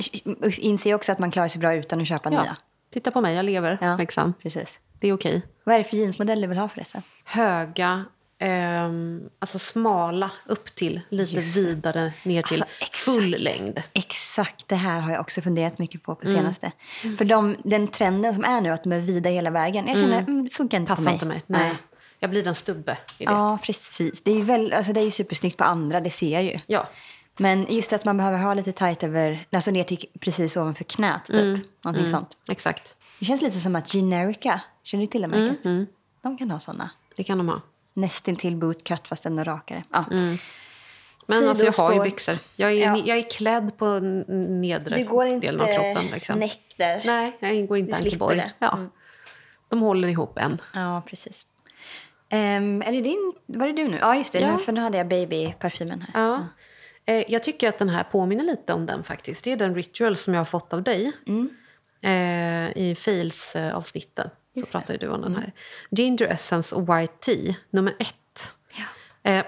inser också att man klarar sig bra utan att köpa Ja. nya. Titta på mig, jag lever. Ja, Liksom. precis. Det är okej. Vad är det för jeansmodell du vill ha förresten? Höga, ehm, alltså smala upp till, lite Just vidare ner till Alltså, exakt. full längd. Exakt det här har jag också funderat mycket på Mm. på senaste. För de, den trenden som är nu, att de är vida hela vägen. Jag känner, mm. det funkar inte Passar på mig. inte mig. Nej. Jag blir en stubbe i det. Ja, precis. Det är väl, alltså det är ju supersnyggt på andra, det ser jag ju. Ja. Men just att man behöver ha lite tight över, alltså ner till precis ovanför knät typ. Mm. Någonting sånt. Exakt. Det känns lite som att Generica, känner du till det märket? Mm, De kan ha såna. Det kan de ha. Nästintill bootcut fast ännu rakare. Ja. Mm. Men alltså, jag har ju byxor. Jag är, Ja. jag är klädd på nedre delen av kroppen. Liksom. näck där. Nej, jag går inte Du Ankeborg. Ja. Mm. De håller ihop en. Ja, precis. Ehm, är det din, var det du nu? Ja, just det. Ja. Nu, för nu hade jag babyparfymen här. Ja. Eh, jag tycker att den här påminner lite om den faktiskt. Det är den ritual som jag har fått av dig. Eh, I fails-avsnitten så Just pratar ju du om den här. Ginger Essence och White Tea, nummer ett. Eh,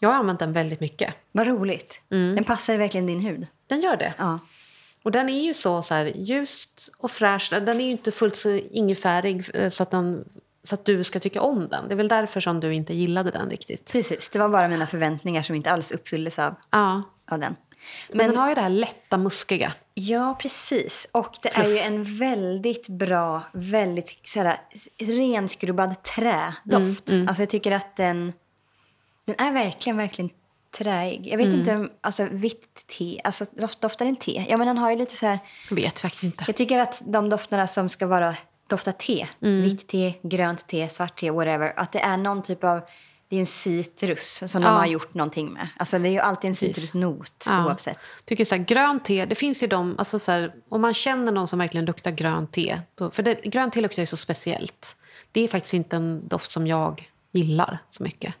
jag har använt den väldigt mycket. Vad roligt. Den passar verkligen din hud. Den gör det. Ja. Och den är ju så, så här, ljust och fräsch. Den är ju inte fullt så ingefärig eh, så att, den, så att du ska tycka om den. Det är väl därför som du inte gillade den riktigt. Precis. Det var bara mina förväntningar som inte alls uppfylldes av, Ja. av den. Men, den har ju det här lätta, muskiga. Ja, precis. Och det är ju en väldigt bra, väldigt så här, renskrubbad trädoft. Alltså jag tycker att den, den är verkligen, verkligen träig. Jag vet inte om, alltså vitt te, alltså doft, doftar den te? Ja men den har ju lite så här, Jag vet faktiskt inte. jag tycker att de dofterna som ska vara, dofta te, vitt te, grönt te, svart te, whatever, att det är någon typ av, det är en citrus som de Ja. har gjort någonting med. Alltså det är ju alltid en citrusnot Ja. oavsett. Tycker så här, grönt te, det finns ju de, alltså så här, om man känner någon som verkligen luktar grönt te, då, för det, grönt te luktar ju så speciellt. Det är faktiskt inte en doft som jag gillar så mycket.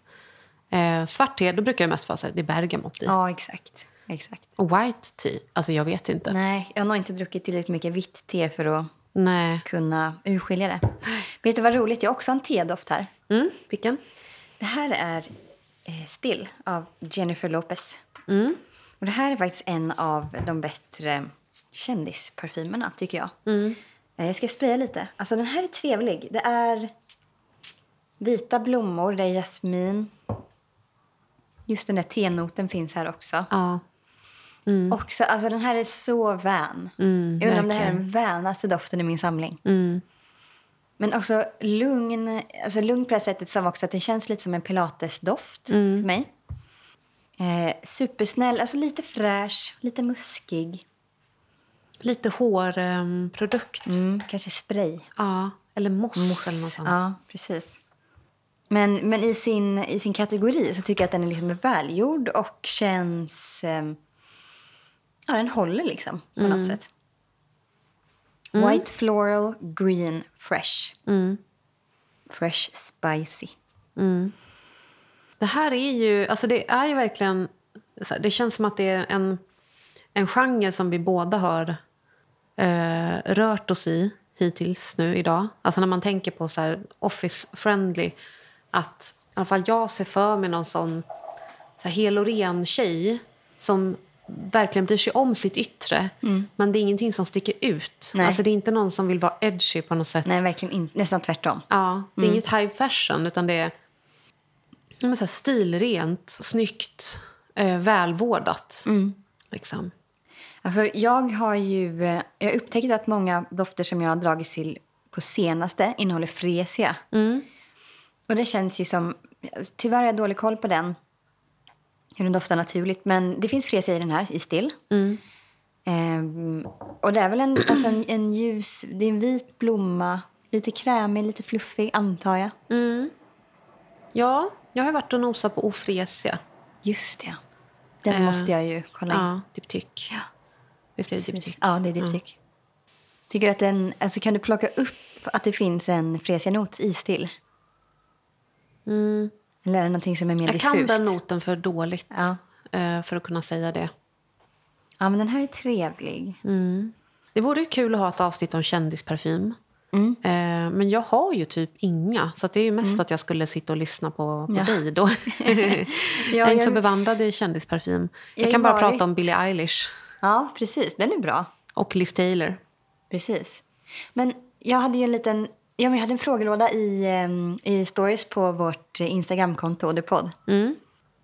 Eh, svart te, då brukar det mest vara så här, det är bergamott i. Ja, exakt. exakt. Och white tea, alltså jag vet inte. Nej, jag har nog inte druckit tillräckligt mycket vitt te för att Nej. kunna urskilja det. Vet du vad roligt? Jag har också en tedoft här. Mm, vilken? Det här är eh, Still av Jennifer Lopez. Mm. Och det här är faktiskt en av de bättre kändisparfymerna, tycker jag. Mm. Eh, Jag ska spraya lite. Alltså, den här är trevlig. Det är vita blommor, det är jasmin. Just den där tenoten finns här också. Ja. Också, alltså, den här är så vän. Mm, jag undrar om det här är den vänaste doften i min samling. Mm. Men också lugn, alltså lugn på det sättet som också att det känns lite som en pilatesdoft Mm. för mig. Eh, supersnäll, alltså lite fräsch, lite muskig. Lite hårprodukt. Mm, kanske spray. Ja. Eller moss, eller något sånt. Ja, precis. Men, men i, sin, i sin kategori så tycker jag att den är liksom välgjord och känns... ehm, ja, den håller liksom på Mm. något sätt. White floral, green fresh. Fresh spicy. Det här är ju, alltså det är ju verkligen, det känns som att det är en, en genre som vi båda har eh, rört oss i hittills nu idag. Alltså när man tänker på så här office friendly, att i alla fall jag ser för mig någon sån så här hel och ren tjej som verkligen bryr sig om sitt yttre. Men det är ingenting som sticker ut. Nej. Alltså det är inte någon som vill vara edgy på något sätt. Nej, verkligen inte. Nästan tvärtom. Ja, det är inget high fashion utan det är men så här stilrent, snyggt, eh, välvårdat. Liksom. Alltså, jag har ju eh, jag har upptäckt att många dofter som jag har dragits till på senaste innehåller fresia. Och det känns ju som... Tyvärr har jag dålig koll på den, hur den doftar naturligt. Men det finns fresia i den här, i still. Ehm, och det är väl en, alltså en, en ljus... Det är en vit blomma, lite krämig, lite fluffig, antar jag. Ja, jag har varit och nosat på Ofresia. Just det. Den Eh, måste jag ju kolla in. Ja, diptyk. Ja. Visst är det diptyk? Ja, det är diptyk. Tycker att den, alltså kan du plocka upp att det finns en fresianot i still? Eller är det någonting som är mer Jag diffust? kan den noten för dåligt Ja. eh, för att kunna säga det. Ja, men den här är trevlig. Det vore ju kul att ha ett avsnitt om kändisparfym. Mm. Eh, men jag har ju typ inga, så det är ju mest att jag skulle sitta och lyssna på, på Ja. dig då. jag är inte så bevandrad i kändisparfym. Jag, Jag kan bara varit- prata om Billie Eilish Ja, precis. Den är bra. och Liz Taylor. Precis. Men jag hade ju en liten... Ja, men jag hade en frågelåda i, em, i stories på vårt eh, Instagramkonto, The Podd. Mm.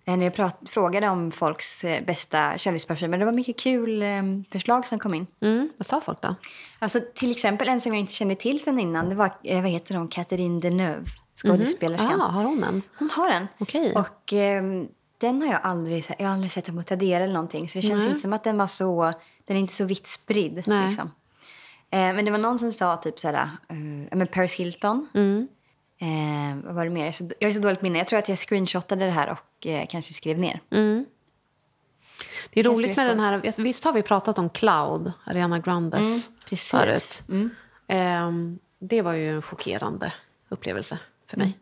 Eh, När jag prat, frågade om folks eh, bästa kändisparfymer. Det var mycket kul em, förslag som kom in. Mm. Vad sa folk då? Alltså, till exempel en som jag inte kände till sen innan. Det var, eh, vad heter hon? Catherine Deneuve, skådespelerskan. Ah, har hon en? Hon har den. Okej. Och ehm, den har jag aldrig, jag har aldrig sett på Tradera eller någonting. Så det känns Nej. inte som att den var så, den är inte så vitt spridd. Nej. Liksom. Eh, men det var någon som sa typ såhär, uh, men Paris Hilton. Mm. Eh, vad var det mer? Så, jag har så dåligt minne. Jag tror att jag screenshotade det här och eh, kanske skrev ner. Mm. Det är Kanske roligt med får- den här... Visst har vi pratat om Cloud, Ariana Grandes, Mm, precis. förut? Mm. Ehm, det var ju en chockerande upplevelse för Mm. mig.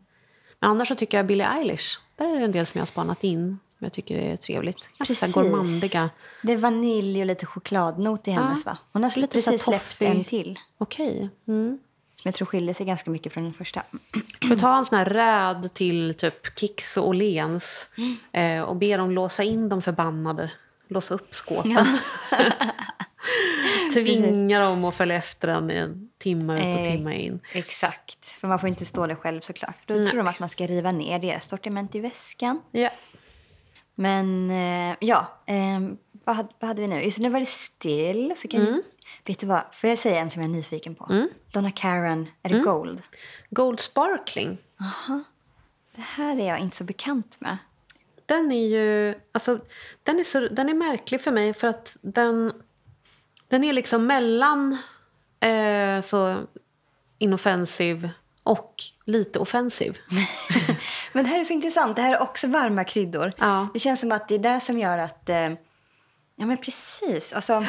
Men annars så tycker jag Billie Eilish, där är det en del som jag har spanat in. Som jag tycker är trevligt. Ganska gourmandiga. Det är vanilj och lite chokladnot i hennes va? Hon har Lite lite så här precis släppt en till. Okej. Mm. Som jag tror skiljer sig ganska mycket från den första. Jag ta en sån här räd till typ Kicks och Åhléns eh, och be dem låsa in de förbannade. Låsa upp skåpen. Tvinga dem att följa efter den i en timme ut och Eh, timme in. Exakt. För man får inte stå där själv såklart. För då tror de att man ska riva ner deras sortiment i väskan. Ja. Men eh, ja, eh, vad, hade, vad hade vi nu? Just nu var det still. Så kan, Mm. Vet du vad? Får jag säga en som jag är nyfiken på? Donna Karan, är Mm. det Gold? Gold Sparkling. Det här är jag inte så bekant med. Den är ju... Alltså, den, är så, den är märklig för mig för att den, den är liksom mellan eh, så inoffensiv och lite offensiv. Men det här är så intressant. Det här är också varma kryddor. Ja. Det känns som att det är det som gör att... Eh, ja, men precis. Alltså,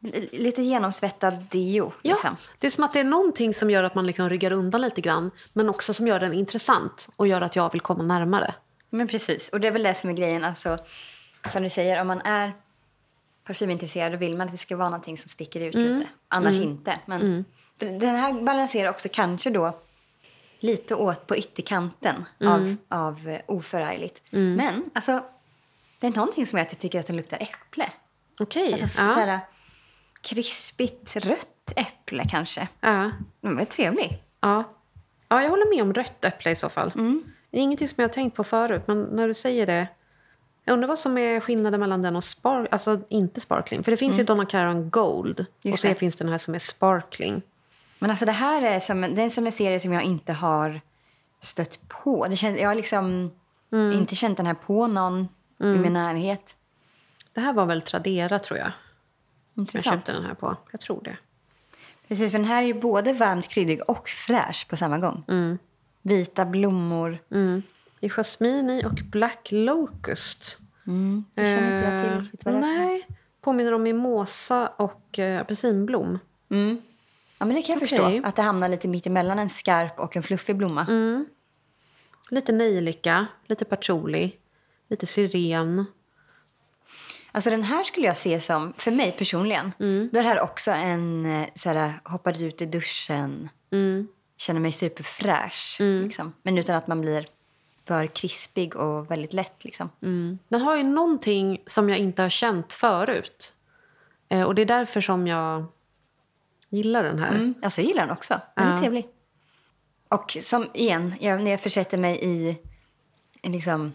li- lite genomsvettad deo. Ja, Liksom. det är som att det är någonting som gör att man liksom ryggar undan lite grann men också som gör den intressant och gör att jag vill komma närmare. Men precis. Och det är väl det som är grejen. Alltså, som du säger, om man är parfymintresserad då vill man att det ska vara någonting som sticker ut lite. Annars inte. Men för den här balanserar också kanske då lite åt på ytterkanten av, av eh, oförargligt. Men alltså, det är någonting som gör att jag tycker att den luktar äpple. Okej. Alltså ja. så här, krispigt rött äpple kanske. ja. Den var trevlig. Ja. ja, jag håller med om rött äpple i så fall. Mm. Det är ingenting som jag har tänkt på förut, men när du säger det... Jag undrar vad som är skillnaden mellan den och spark, alltså inte sparkling. För det finns ju Donna Karan Gold och Mm. Just så det. finns den här som är sparkling. Men alltså det här är som, det är som en serie som jag inte har stött på. Det känns, jag har liksom inte känt den här på någon i min närhet. Det här var väl Tradera tror jag. Jag Intressant. köpte den här på. Jag tror det. Precis, för den här är ju både varmt kryddig och fräsch på samma gång. Vita blommor. Mm. Det är jasmin i och black locust. Mm, det känner inte jag till för- Nej, påminner om mimosa och eh, apelsinblom. Mm. Ja, men det kan jag Okej. förstå. Att det hamnar lite mitt emellan en skarp och en fluffig blomma. Lite nejlika, lite patchouli, lite syren. Alltså den här skulle jag se som, för mig personligen, då är det här också en eh, så här, hoppade ut i duschen, känner mig superfräsch. Liksom. Men utan att man blir för krispig och väldigt lätt. Liksom. Den har ju någonting som jag inte har känt förut. Eh, och det är därför som jag gillar den här. Mm. Alltså, jag gillar den också. Den är Ja. trevlig. Och som igen, jag, när jag försätter mig i, liksom,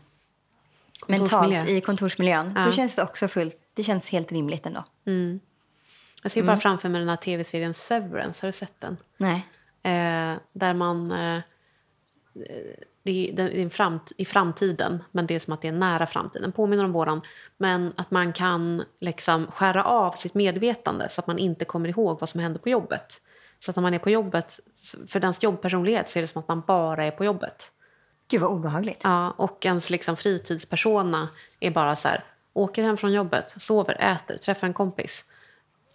Kontorsmiljö. mentalt i kontorsmiljön, Ja. då känns det också fullt, det känns helt rimligt ändå. Jag ser bara framför mig den här tv-serien Severance. Har du sett den? Nej. Eh, där man... Eh, det är, det är framt, i framtiden, men det är som att det är nära framtiden. påminner om våran. Men att man kan liksom skära av sitt medvetande så att man inte kommer ihåg vad som hände på jobbet. Så att när man är på jobbet, för dens jobbpersonlighet så är det som att man bara är på jobbet. Gud vad obehagligt. Ja, och ens liksom fritidspersona är bara så här, åker hem från jobbet, sover, äter, träffar en kompis.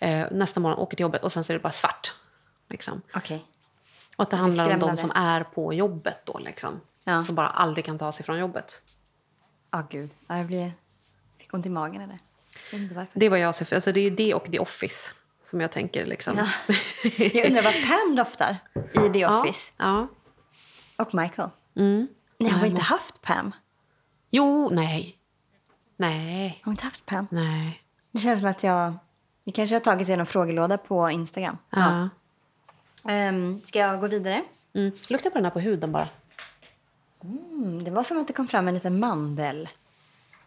Eh, nästa morgon åker till jobbet och sen så är det bara svart. Liksom. Okej. Och att det handlar om de som är på jobbet då liksom. Ja. Som bara aldrig kan ta sig från jobbet. Ja, gud. Ja, jag blir, fick ont i magen inte varför. Det var jag alltså det är det och The Office som jag tänker liksom. Ja. Jag undrar vad Pam doftar i The Ja, Office. ja. Och Michael. Mm. Ni har inte haft Pam? Jo, nej. Nej, Har inte haft Pam? nej. Det känns som att jag... Vi kanske har tagit det i någon frågelåda på Instagram. Ja. Ehm, ska jag gå vidare? Mm. Lukta på den här på huden bara. Mm, det var som att det kom fram en liten mandel.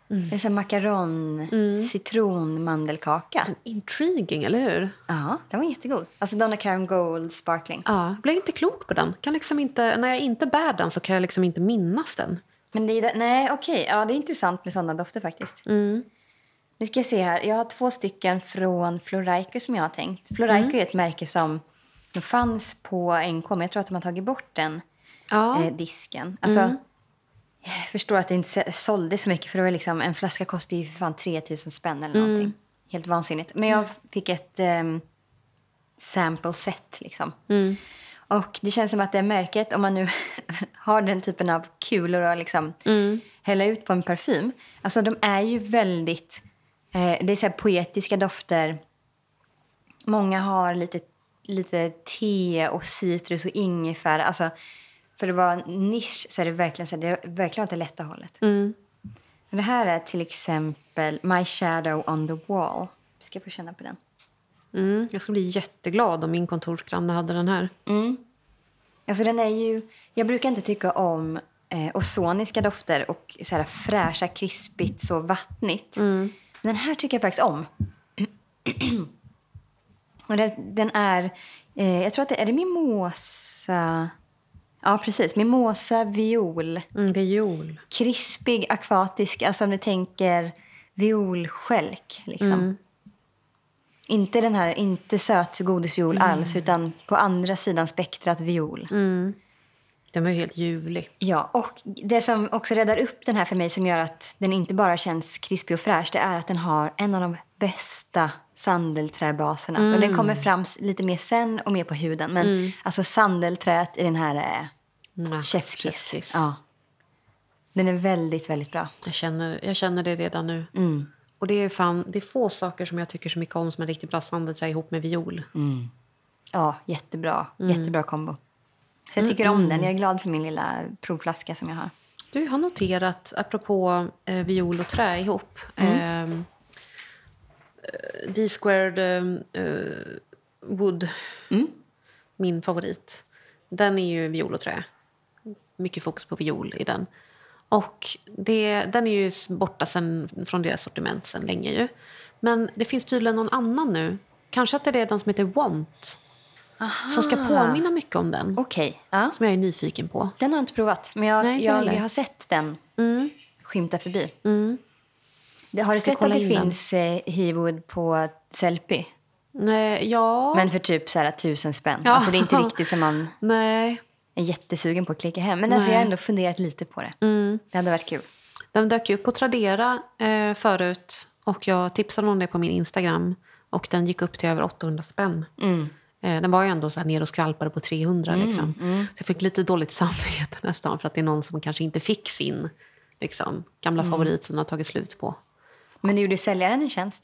Det är så här makaron, citron, mandelkaka. Intriguing, eller hur? Ja, den var jättegod. Alltså Donna Karan Gold Sparkling. Ja, jag blir inte klok på den. Kan liksom inte, när jag inte bär den så kan jag liksom inte minnas den. Men det är, nej, okej. Ja, det är intressant med sådana dofter faktiskt. Nu ska jag se här. Jag har två stycken från Floraico som jag har tänkt. Floraico är ett märke som som fanns på NK, men jag tror att de har tagit bort den Ja. eh, disken. Alltså, Jag förstår att det inte så- sålde så mycket för det var liksom, en flaska kostade ju för fan 3000 spänn eller någonting. Helt vansinnigt. Men jag fick ett um, sample set liksom. Och det känns som att det märket, om man nu har den typen av kulor att liksom hälla ut på en parfym. Alltså de är ju väldigt, eh, det är så poetiska dofter. Många har lite, lite te och citrus och ingefära. Alltså, för det var nisch så är det verkligen, så här, det är verkligen åt det lätta hållet. Det här är till exempel My Shadow on the Wall. Ska jag få känna på den? Mm. Jag skulle bli jätteglad om min kontorsgranne hade den här. Alltså den är ju... Jag brukar inte tycka om eh, ozoniska dofter och så här fräscha, krispigt, så vattnigt. Men den här tycker jag faktiskt om. och den, den är... Eh, jag tror att det är det mimosa... Ja, precis. Mimosa, viol. Mm, viol. Krispig, akvatisk. Alltså om du tänker violskälk. Liksom. Inte den här, inte söt godisviol alls, utan på andra sidan spektrat viol. Den var ju helt ljuvlig. Ja, och det som också räddar upp den här för mig som gör att den inte bara känns krispig och fräsch, det är att den har en av de bästa sandelträbaserna. Så den kommer fram lite mer sen och mer på huden. Men alltså sandelträet i den här är Mwah, chefskiss. Ja. Den är väldigt, väldigt bra. Jag, känner, jag känner det redan nu. Mm. Och det är, fan, det är få saker som jag tycker så mycket om som en riktigt bra sandelträ ihop med viol. Ja, jättebra. Jättebra kombo. Så jag tycker om den. Jag är glad för min lilla provflaska som jag har. Du har noterat, apropå eh, viol och trä ihop. Mm. Eh, D-squared eh, eh, wood, Mm. min favorit. Den är ju viol och trä. Mycket fokus på viol i den. Och det, den är ju borta sen, från deras sortiment sen länge ju. Men det finns tydligen någon annan nu. Kanske att det är den som heter Want. Som ska påminna mycket om den. Okej. Ja. Som jag är nyfiken på. Den har jag inte provat, men jag, Nej, jag, jag har sett den skymta förbi. Det, har du sett att det in den. finns eh, Hewood på Sellpy? Nej, ja. Men för typ så här, tusen spänn. Ja. Alltså det är inte riktigt som man Nej. Är jättesugen på att klicka hem. Men alltså, jag har ändå funderat lite på det. Det hade varit kul. Den dök ju upp på Tradera eh, förut och jag tipsade om det på min Instagram och den gick upp till över 800 spänn. Eh, den var ju ändå så här ner och skvalpade på 300. Mm, liksom. Så jag fick lite dåligt samvete nästan för att det är någon som kanske inte fick sin liksom, gamla Mm. favorit som den har tagit slut på. Men du gjorde säljaren en tjänst.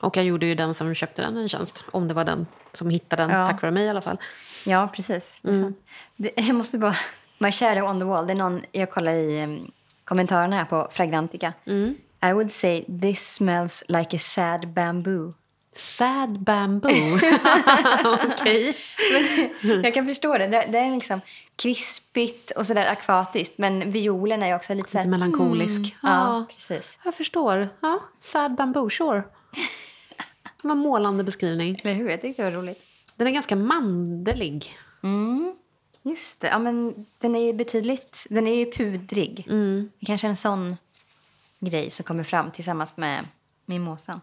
Och jag gjorde ju den som köpte den en tjänst. Om det var den som hittade den, Ja. tack vare mig i alla fall. Ja, precis. Sant. Det, jag måste bara... My shadow on the wall. Det är någon, jag kollar i um, kommentarerna här på Fragrantica. I would say this smells like a sad bamboo. Sad bamboo. Okej. jag kan förstå det. Det, det är liksom krispigt och sådär akvatiskt. Men violen är ju också lite så här... Lite melankolisk. Ja, Ja, precis. jag förstår. Ja, sad bamboo, sure. Det var en målande beskrivning. Eller hur? Jag tyckte det var roligt. Den är ganska mandelig. Just det. Ja, men den är ju betydligt... Den är ju pudrig. Det kanske är en sån grej som kommer fram tillsammans med mimosan.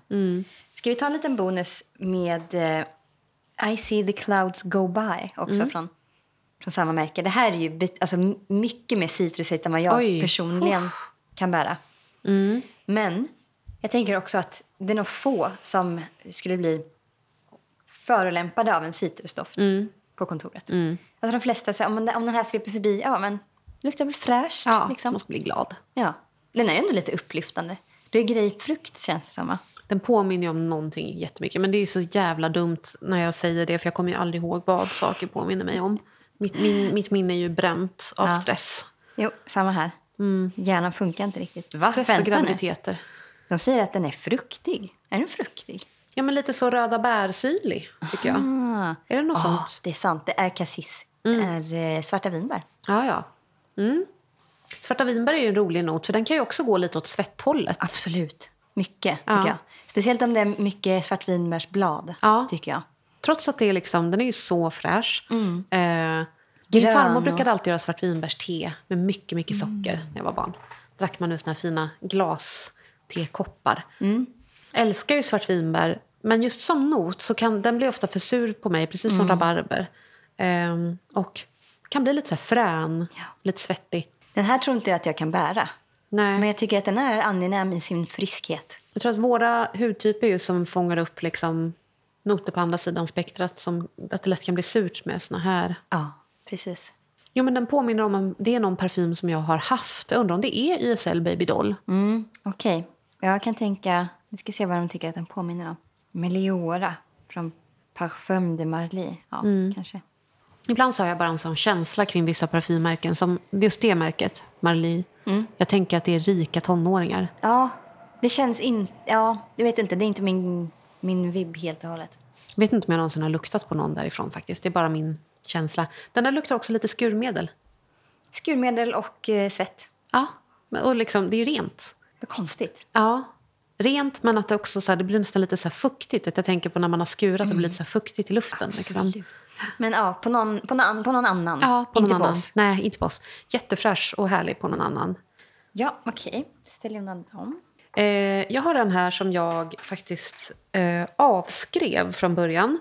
Ska vi ta en liten bonus med eh, I see the clouds go by också från, från samma märke. Det här är ju alltså, mycket mer citrusigt än vad jag Oj. personligen kan bära. Men jag tänker också att det är nog få som skulle bli förolämpade av en citrusdoft på kontoret. Alltså de flesta säger om, den- om den här sveper förbi, ja men luktar väl fräscht. Ja, liksom. måste bli glad. ja. Den är ju ändå lite upplyftande. Det är grapefrukt känns det som va? Den påminner om någonting jättemycket. Men det är så jävla dumt när jag säger det. För jag kommer ju aldrig ihåg vad saker påminner mig om. Mitt, min, mitt minne är ju bränt av Ja. stress. Jo, samma här. Hjärnan funkar inte riktigt. Va? Stress och Vänta nu. De säger att den är fruktig. Är den fruktig? Ja, men lite så röda bärsyrlig, tycker jag. Ah. Är det något Ah, sånt? det är sant. Det är cassis. Det är eh, svarta vinbär. Ja, ja. Mm. Svarta vinbär är ju en rolig not, för den kan ju också gå lite åt svetthållet. Absolut. Mycket, tycker Ja. jag. Speciellt om det är mycket svartvinbärsblad, Ja. tycker jag. Trots att det är liksom, den är ju så fräsch. Eh, min Mm. Farmor och- brukade alltid göra svartvinbärste med mycket, mycket socker Mm. när jag var barn. Drack man nu såna här fina glas-tekoppar. Mm. Älskar ju svartvinbär, men just som not så kan den bli ofta för sur på mig, precis Mm. som rabarber. Ehm, och kan bli lite så frän, lite svettig. Den här tror inte jag att jag kan bära. Nej. Men jag tycker att den är angenäm i sin friskhet. Jag tror att våra hudtyper ju som fångar upp liksom noter på andra sidan spektrat som att det lätt kan bli surt med såna här. Ja, precis. Jo, men den påminner om en, det är någon parfym som jag har haft. Jag undrar om det är YSL Baby Doll. Mm, Okej. Jag kan tänka... Vi ska se vad de tycker att den påminner om. Meliora från Parfum de Marly. Ja, kanske. Ibland så har jag bara en sån känsla kring vissa parfymmärken som just det märket, Marly. Jag tänker att det är rika tonåringar. Ja, det känns inte... Ja, jag vet inte. Det är inte min, min vibb helt och hållet. Jag vet inte om jag någonsin har luktat på någon därifrån faktiskt. Det är bara min känsla. Den där luktar också lite skurmedel. Skurmedel och eh, svett. Ja, och liksom, det är ju rent. Vad konstigt. Ja, rent men att det också så här, det blir nästan lite så fuktigt. Att jag tänker på när man har skurat och det blir lite så fuktigt i luften. Liksom. Men ja, på någon, på någon, på någon annan. Ja, på inte någon på annan. oss. Nej, inte på oss. Jättefräsch och härlig på någon annan. Ja, okej. Ställ undan dem. Eh, jag har den här som jag faktiskt eh, avskrev från början.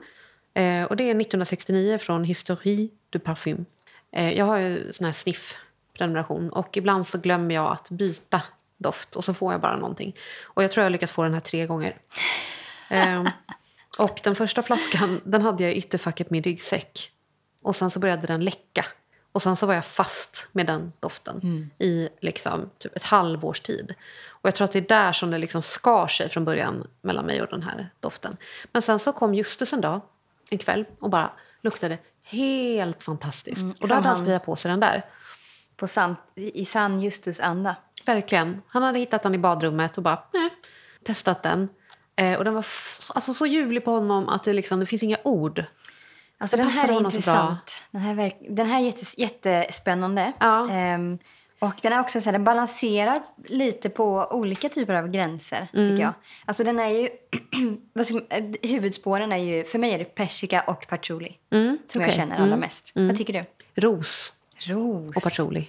Eh, och Det är 1969 från Historie du Parfum. Eh, jag har ju sån här sniff-prenumeration och ibland så glömmer jag att byta doft och så får jag bara någonting. Och jag tror jag har lyckats få den här tre gånger. Eh, och den första flaskan den hade jag i ytterfacket med ryggsäck. Och sen så började den läcka. Och sen så var jag fast med den doften i liksom typ ett halvårs tid. Och jag tror att det är där som det liksom skar sig från början mellan mig och den här doften. Men sen så kom Justus en dag, en kväll, och bara luktade helt fantastiskt. och då hade han sprayat på sig den där. På sant, I i sann Justus anda. Verkligen. Han hade hittat den i badrummet och bara, nej, testat den. Eh, och den var alltså, så ljuvlig på honom att det, liksom, det finns inga ord. Alltså den passar här är intressant. Den här, den är jättes, jättespännande. Ja. Ehm, och den är också så här, den balanserar lite på olika typer av gränser. Mm. tycker jag. Alltså den är ju... eh, huvudspåren är ju... För mig är det persika och patchouli. Som jag Mm, okej. Mm. känner allra mest. Vad tycker du? Ros Ros. och patchouli.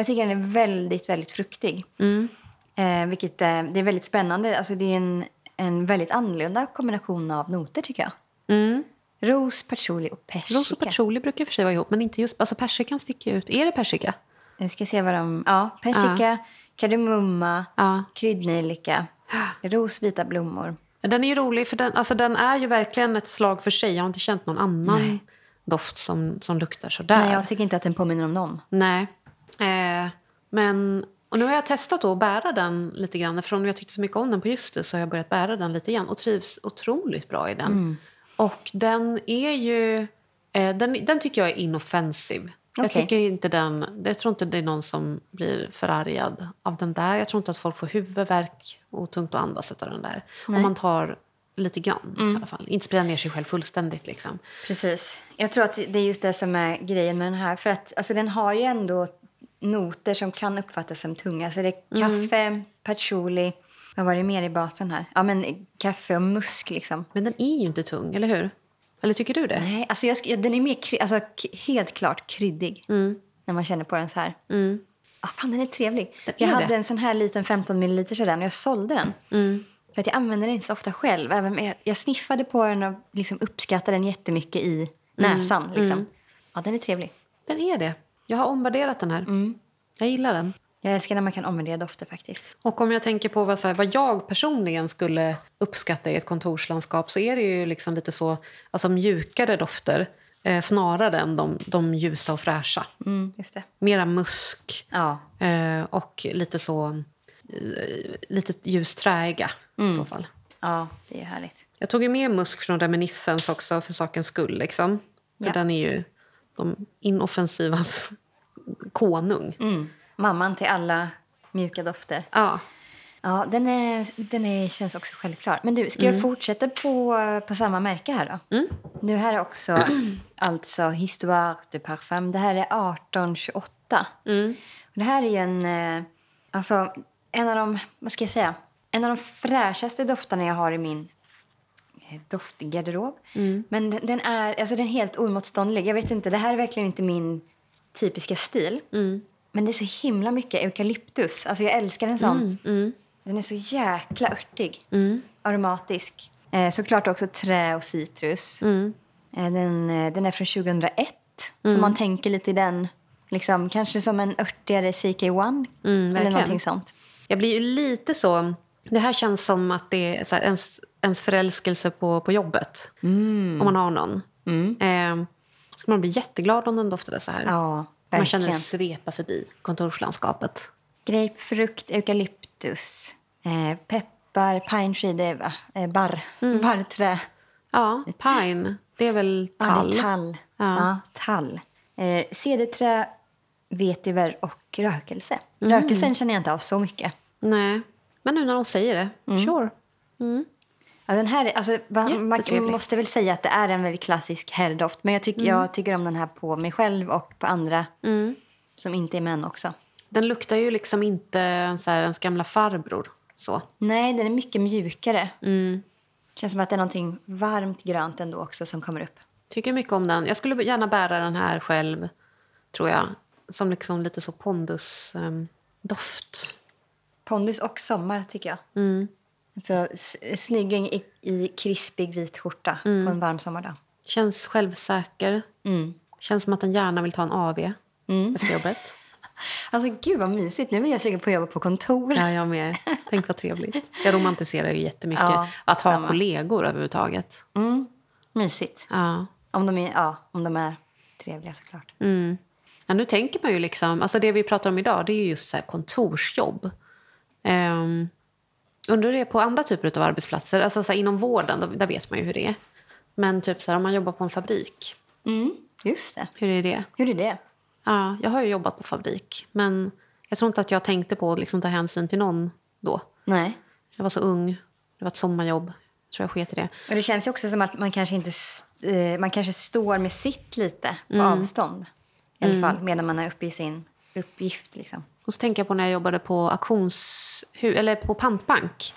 Jag tycker den är väldigt, väldigt fruktig. Mm. Eh, vilket eh, det är väldigt spännande. Alltså det är en, en väldigt annorlunda kombination av noter tycker jag. Mm. Ros, patchouli och persika. Ros och patchouli brukar för sig vara ihop, men inte just... Alltså persikan sticker ut. Är det persika? Jag ska se vad de... Ja, persika, kardemumma, Ja. kryddnejlika, ros, vita blommor. Den är ju rolig, för den, alltså den är ju verkligen ett slag för sig. Jag har inte känt någon annan Nej. doft som, som luktar sådär. Nej, jag tycker inte att den påminner om någon. Nej. Eh, men, och nu har jag testat då att bära den lite grann. Eftersom jag tyckte så mycket om den på just det så har jag börjat bära den lite igen. Och trivs otroligt bra i den. Mm. Och den är ju... Eh, den, den tycker jag är inoffensiv. Jag Okej. tycker inte den... Jag tror inte det är någon som blir förargad av den där. Jag tror inte att folk får huvudvärk och tungt att andas av den där. Om man tar lite grann Mm. i alla fall. Inte sprida ner sig själv fullständigt liksom. Precis. Jag tror att det är just det som är grejen med den här. För att alltså, den har ju ändå noter som kan uppfattas som tunga. Så det är kaffe, patchouli. Vad var det mer i basen här? Ja, men kaffe och musk liksom. Men den är ju inte tung, eller hur? Eller tycker du det? Nej, alltså jag, den är mer alltså, helt klart kryddig. När man känner på den så här. Ah, fan, den är trevlig. Den jag är hade det. en sån här liten 15 ml den och jag sålde den. För att jag använder den inte så ofta själv. Även jag, jag sniffade på den och liksom uppskattade den jättemycket i näsan. Liksom. Ja, den är trevlig. Den är det. Jag har omvärderat den här. Jag gillar den. Jag älskar när man kan omvärdera dofter faktiskt. Och om jag tänker på vad, så här, vad jag personligen skulle uppskatta i ett kontorslandskap så är det ju liksom lite så alltså mjukare dofter eh, snarare än de, de ljusa och fräscha. Mm, just det. Mera musk Ja. eh, och lite så eh, lite ljust träiga i så fall. ja, det är härligt. Jag tog ju med musk från Reminiscence också för sakens skull. Liksom. För Ja. den är ju de inoffensivas konung. Mm. Mamman till alla mjuka dofter. Ja. Ja, den, är, den är, känns också självklar. Men du, ska jag fortsätta på, på samma märke här då? Nu här är också alltså Histoire de Parfum. Det här är 1828. Och det här är ju en, eh, alltså en av de, vad ska jag säga, en av de fräschaste dofterna jag har i min eh, doftgarderob. Men den, den är, alltså den är helt oemotståndlig. Jag vet inte, det här är verkligen inte min typiska stil. Men det är så himla mycket eukalyptus. Alltså jag älskar en sån. Den är så jäkla örtig. Aromatisk. Eh, såklart också trä och citrus. Eh, den, eh, den är från 2001. Så man tänker lite i den, liksom, kanske som en örtigare CK1. eller någonting sånt. Jag blir ju lite så... Det här känns som att det är så här, ens, ens förälskelse på, på jobbet. Om man har någon. Eh, ska man bli jätteglad om den doftade så här. Ja, man känner det svepa förbi kontorslandskapet. Grapefrukt, eukalyptus, eh, peppar, pine tree, det är va? Eh, barr, barrträ. Ja, pine. Det är väl Ja, tall? det är tall. Ja. Ja. tall. Eh, cederträ, vetiver och rökelse. Rökelsen känner jag inte av så mycket. Nej. Men nu när de säger det, sure. Ja, den här, är- alltså, man måste väl säga att det är en väldigt klassisk herrdoft. Men jag, tycker jag tycker om den här på mig själv och på andra som inte är män också. Den luktar ju liksom inte så här, ens gamla farbror. Så. Nej, den är mycket mjukare. Känns som att det är någonting varmt grönt ändå också som kommer upp. Tycker mycket om den. Jag skulle gärna bära den här själv, tror jag. Som liksom lite så pondus-doft. Pondus och sommar tycker jag. Alltså, s- snygging i, i krispig vit skjorta på en varm sommardag. Känns självsäker. Känns som att den gärna vill ta en AV efter jobbet. Alltså gud vad mysigt. Nu vill jag sugen på att jobba på kontor. Ja, jag med. Tänk vad trevligt. Jag romantiserar ju jättemycket Ja, att ha samma. kollegor överhuvudtaget. Mysigt. Ja. Om de är, ja, om de är trevliga såklart. Ja, nu tänker man ju liksom... Alltså det vi pratar om idag det är ju just så här kontorsjobb. Um, undrar hur det är på andra typer av arbetsplatser. Alltså så här, inom vården, då, där vet man ju hur det är. Men typ så här, om man jobbar på en fabrik, Mm, just det. hur är det? Hur är det? Ja, jag har ju jobbat på fabrik. Men jag tror inte att jag tänkte på att liksom ta hänsyn till någon då. Nej. Jag var så ung. Det var ett sommarjobb. Jag tror jag sket i det. Och det känns ju också som att man kanske inte eh, man kanske står med sitt lite på avstånd. I alla fall medan man är uppe i sin uppgift. Liksom. Och så tänker jag på när jag jobbade på auktionshus, eller på pantbank.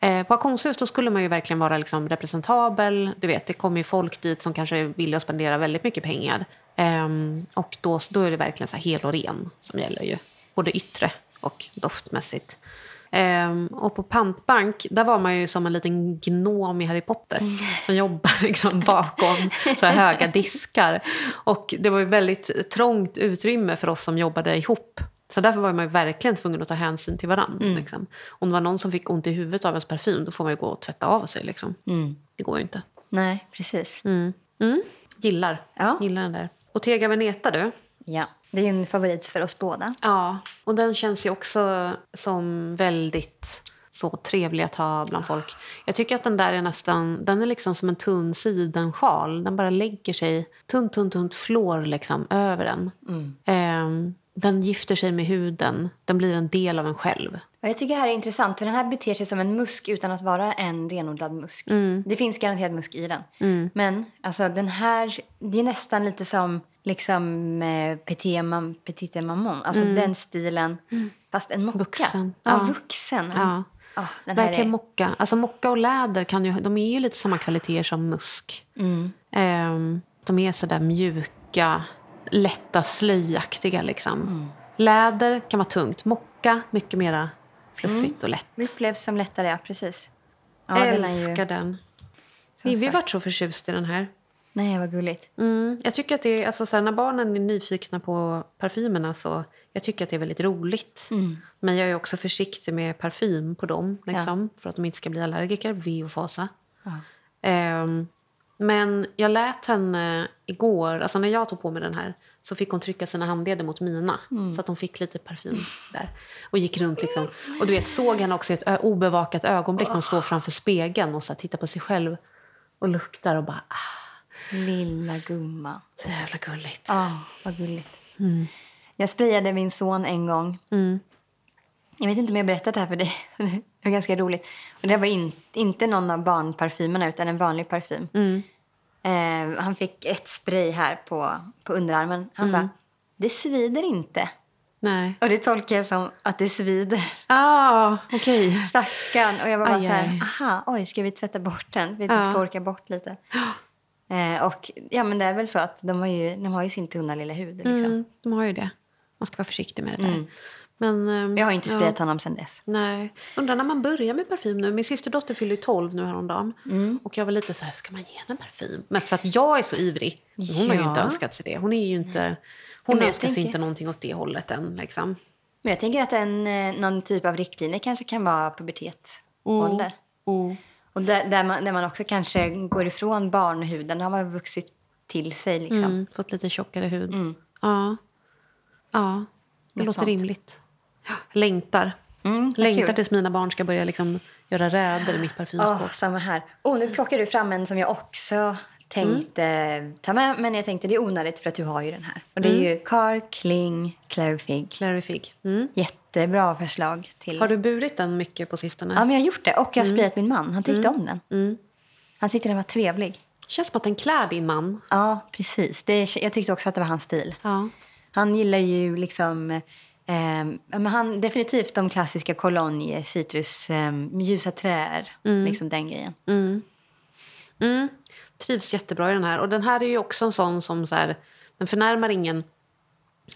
Eh, på auktionshus då skulle man ju verkligen vara liksom representabel. Du vet, det kommer ju folk dit som kanske vill att spendera väldigt mycket pengar. Ehm, och då, då är det verkligen så hel och ren som gäller ju. Både yttre och doftmässigt. Ehm, och på pantbank, där var man ju som en liten gnom i Harry Potter. Som jobbar liksom bakom så höga diskar. Och det var ju väldigt trångt utrymme för oss som jobbade ihop Så därför var man verkligen tvungen att ta hänsyn till varandra. Liksom. Om det var någon som fick ont i huvudet av ens parfym, då får man ju gå och tvätta av sig. Liksom. Det går ju inte. Nej, precis. Mm. Gillar. Ja. Gillar den där. Bottega Veneta du. Ja, det är en favorit för oss båda. Ja, och den känns ju också som väldigt så trevlig att ha bland folk. Jag tycker att den där är nästan, den är liksom som en tunn sidensjal. Den bara lägger sig, tunt, tunt, tunt flår liksom över den. Ehm, den gifter sig med huden, den blir en del av en själv. Jag tycker det här är intressant för den här beter sig som en musk utan att vara en renodlad musk. Det finns garanterat musk i den. Men alltså den här, det är nästan lite som liksom eh, Petit, Mam, Petite Maman. Alltså den stilen, fast en mocka. Vuxen. Ja, Ja. vuxen. Ja. Här Verkligen är, mocka. Alltså mocka och läder kan ju, de är ju lite samma kvaliteter som musk. Ehm, de är så där mjuka, lätta, slöjaktiga liksom. Läder kan vara tungt. Mocka, mycket mera fluffigt och lätt. upplevs som lättare, ja precis. Ja, är ju- Älskar den. som Vivi sagt. vart så förtjust i den här. Nej, vad gulligt. Mm, jag tycker att det alltså, så här, när barnen är nyfikna på parfymerna så jag tycker att det är väldigt roligt. Men jag är också försiktig med parfym på dem liksom, för att de inte ska bli allergiker. V och fasa. Ehm, men jag lät henne igår, alltså när jag tog på mig den här så fick hon trycka sina handleder mot mina så att hon fick lite parfym där. Och gick runt liksom. Och du vet, såg henne också i ett obevakat ögonblick när hon står framför spegeln och så tittar på sig själv och luktar och bara ah, Lilla gumman. så jävla gulligt. Ja, vad gulligt. Jag sprayade min son en gång. Jag vet inte om jag har berättat det här för dig. Det var ganska roligt. Och det var in, inte någon av barnparfymerna utan en vanlig parfym. Eh, han fick ett spray här på, på underarmen. Han bara, det svider inte. Nej. Och det tolkar jag som att det svider. Ah, okej. Stackarn. Och jag var bara Aj, så här, aj. aha, oj, ska vi tvätta bort den? Vi typ Ja. torkar bort lite. Eh, och ja, men det är väl så att de har ju, de har ju sin tunna lilla hud. Liksom. Mm, de har ju det. Man ska vara försiktig med det där. Men, ehm, Jag har inte ja. sprayat honom sen dess. Nej. Undrar när man börjar med parfym nu. Min systerdotter fyller ju 12 nu häromdagen. Mm. Och jag var lite så här, ska man ge henne parfym? Mest för att jag är så ivrig. Hon har ju Ja. inte önskat sig det. Hon är ju inte... Hon önskar sig tänker- inte någonting åt det hållet än. Liksom. Men jag tänker att en, eh, någon typ av riktlinje kanske kan vara pubertetsålder. Och där, där, man, där man också kanske går ifrån barnhuden. Då har man vuxit till sig. Liksom. Mm, fått lite tjockare hud. Ja. Ja, det Något låter sånt. rimligt. Längtar. Mm, Längtar kul. tills mina barn ska börja liksom göra räder i mitt parfymskåp. Åh, samma här. Oh, nu plockar du fram en som jag också tänkte ta med. Men jag tänkte det är onödigt för att du har ju den här. Och det är ju Car Kling Clarifig. Clarifig. Mm. Jättebra förslag till... Har du burit den mycket på sistone? Ja, men jag har gjort det. Och jag har sprayat min man. Han tyckte om den. Han tyckte den var trevlig. känns som att den klär din man. Ja, precis. Det, jag tyckte också att det var hans stil. Ja. Han gillar ju liksom... Eh, men han, definitivt de klassiska Cologne, citrus, eh, ljusa träer. Liksom den grejen. Mm. Trivs jättebra i den här. Och den här är ju också en sån som så här, den förnärmar ingen.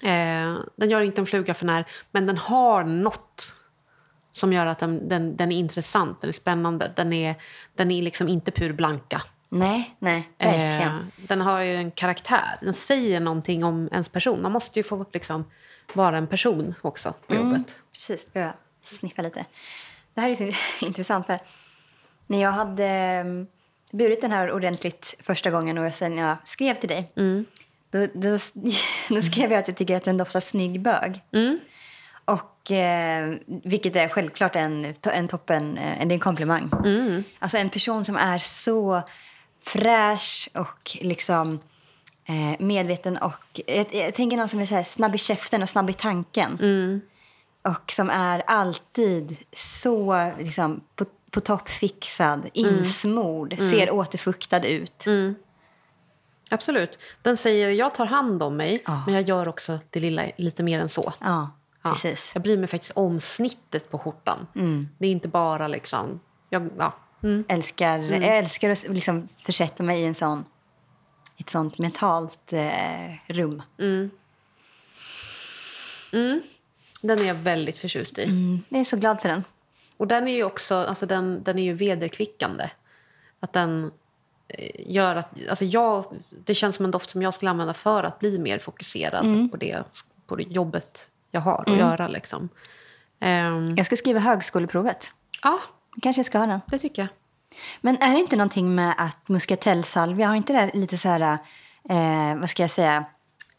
Eh, den gör inte en fluga för när, men den har något som gör att den, den, den är intressant, den är spännande. Den är, den är liksom inte pur blanka. Nej, nej, verkligen. Eh, den har ju en karaktär. Den säger någonting om ens person. Man måste ju få liksom vara en person också på jobbet. Precis, jag sniffa lite. Det här är så intressant. För när jag hade um, burit den här ordentligt första gången och sen jag skrev till dig då, då, då skrev jag att jag tycker att den doftar snygg bög. Och, eh, vilket är självklart en, en toppen, eh, är en komplimang. Alltså en person som är så fräsch och liksom eh, medveten och... Jag, jag tänker någon som är så här snabb i käften och snabb i tanken. Och som är alltid så liksom, på, på topp fixad, insmord, ser återfuktad ut. Absolut. Den säger jag tar hand om mig, Ja. men jag gör också det lilla lite mer än så. Ja, Ja. precis. Jag bryr mig faktiskt om snittet på skjortan. Det är inte bara liksom... Jag, ja. mm. Älskar, Jag älskar att liksom försätta mig i en sån, ett sånt mentalt eh, rum. Den är jag väldigt förtjust i. Mm, jag är så glad för den. Och den är ju också alltså den, den är ju vederkvickande. Att den eh, gör att... Alltså jag, det känns som en doft som jag skulle använda för att bli mer fokuserad på, det, på det jobbet jag har att göra. Liksom. Ehm, Jag ska skriva högskoleprovet. ja, Kanske jag ska ha den. det tycker jag. Men är det inte någonting med att muskatellsalvia har inte det lite så här, eh, vad ska jag säga,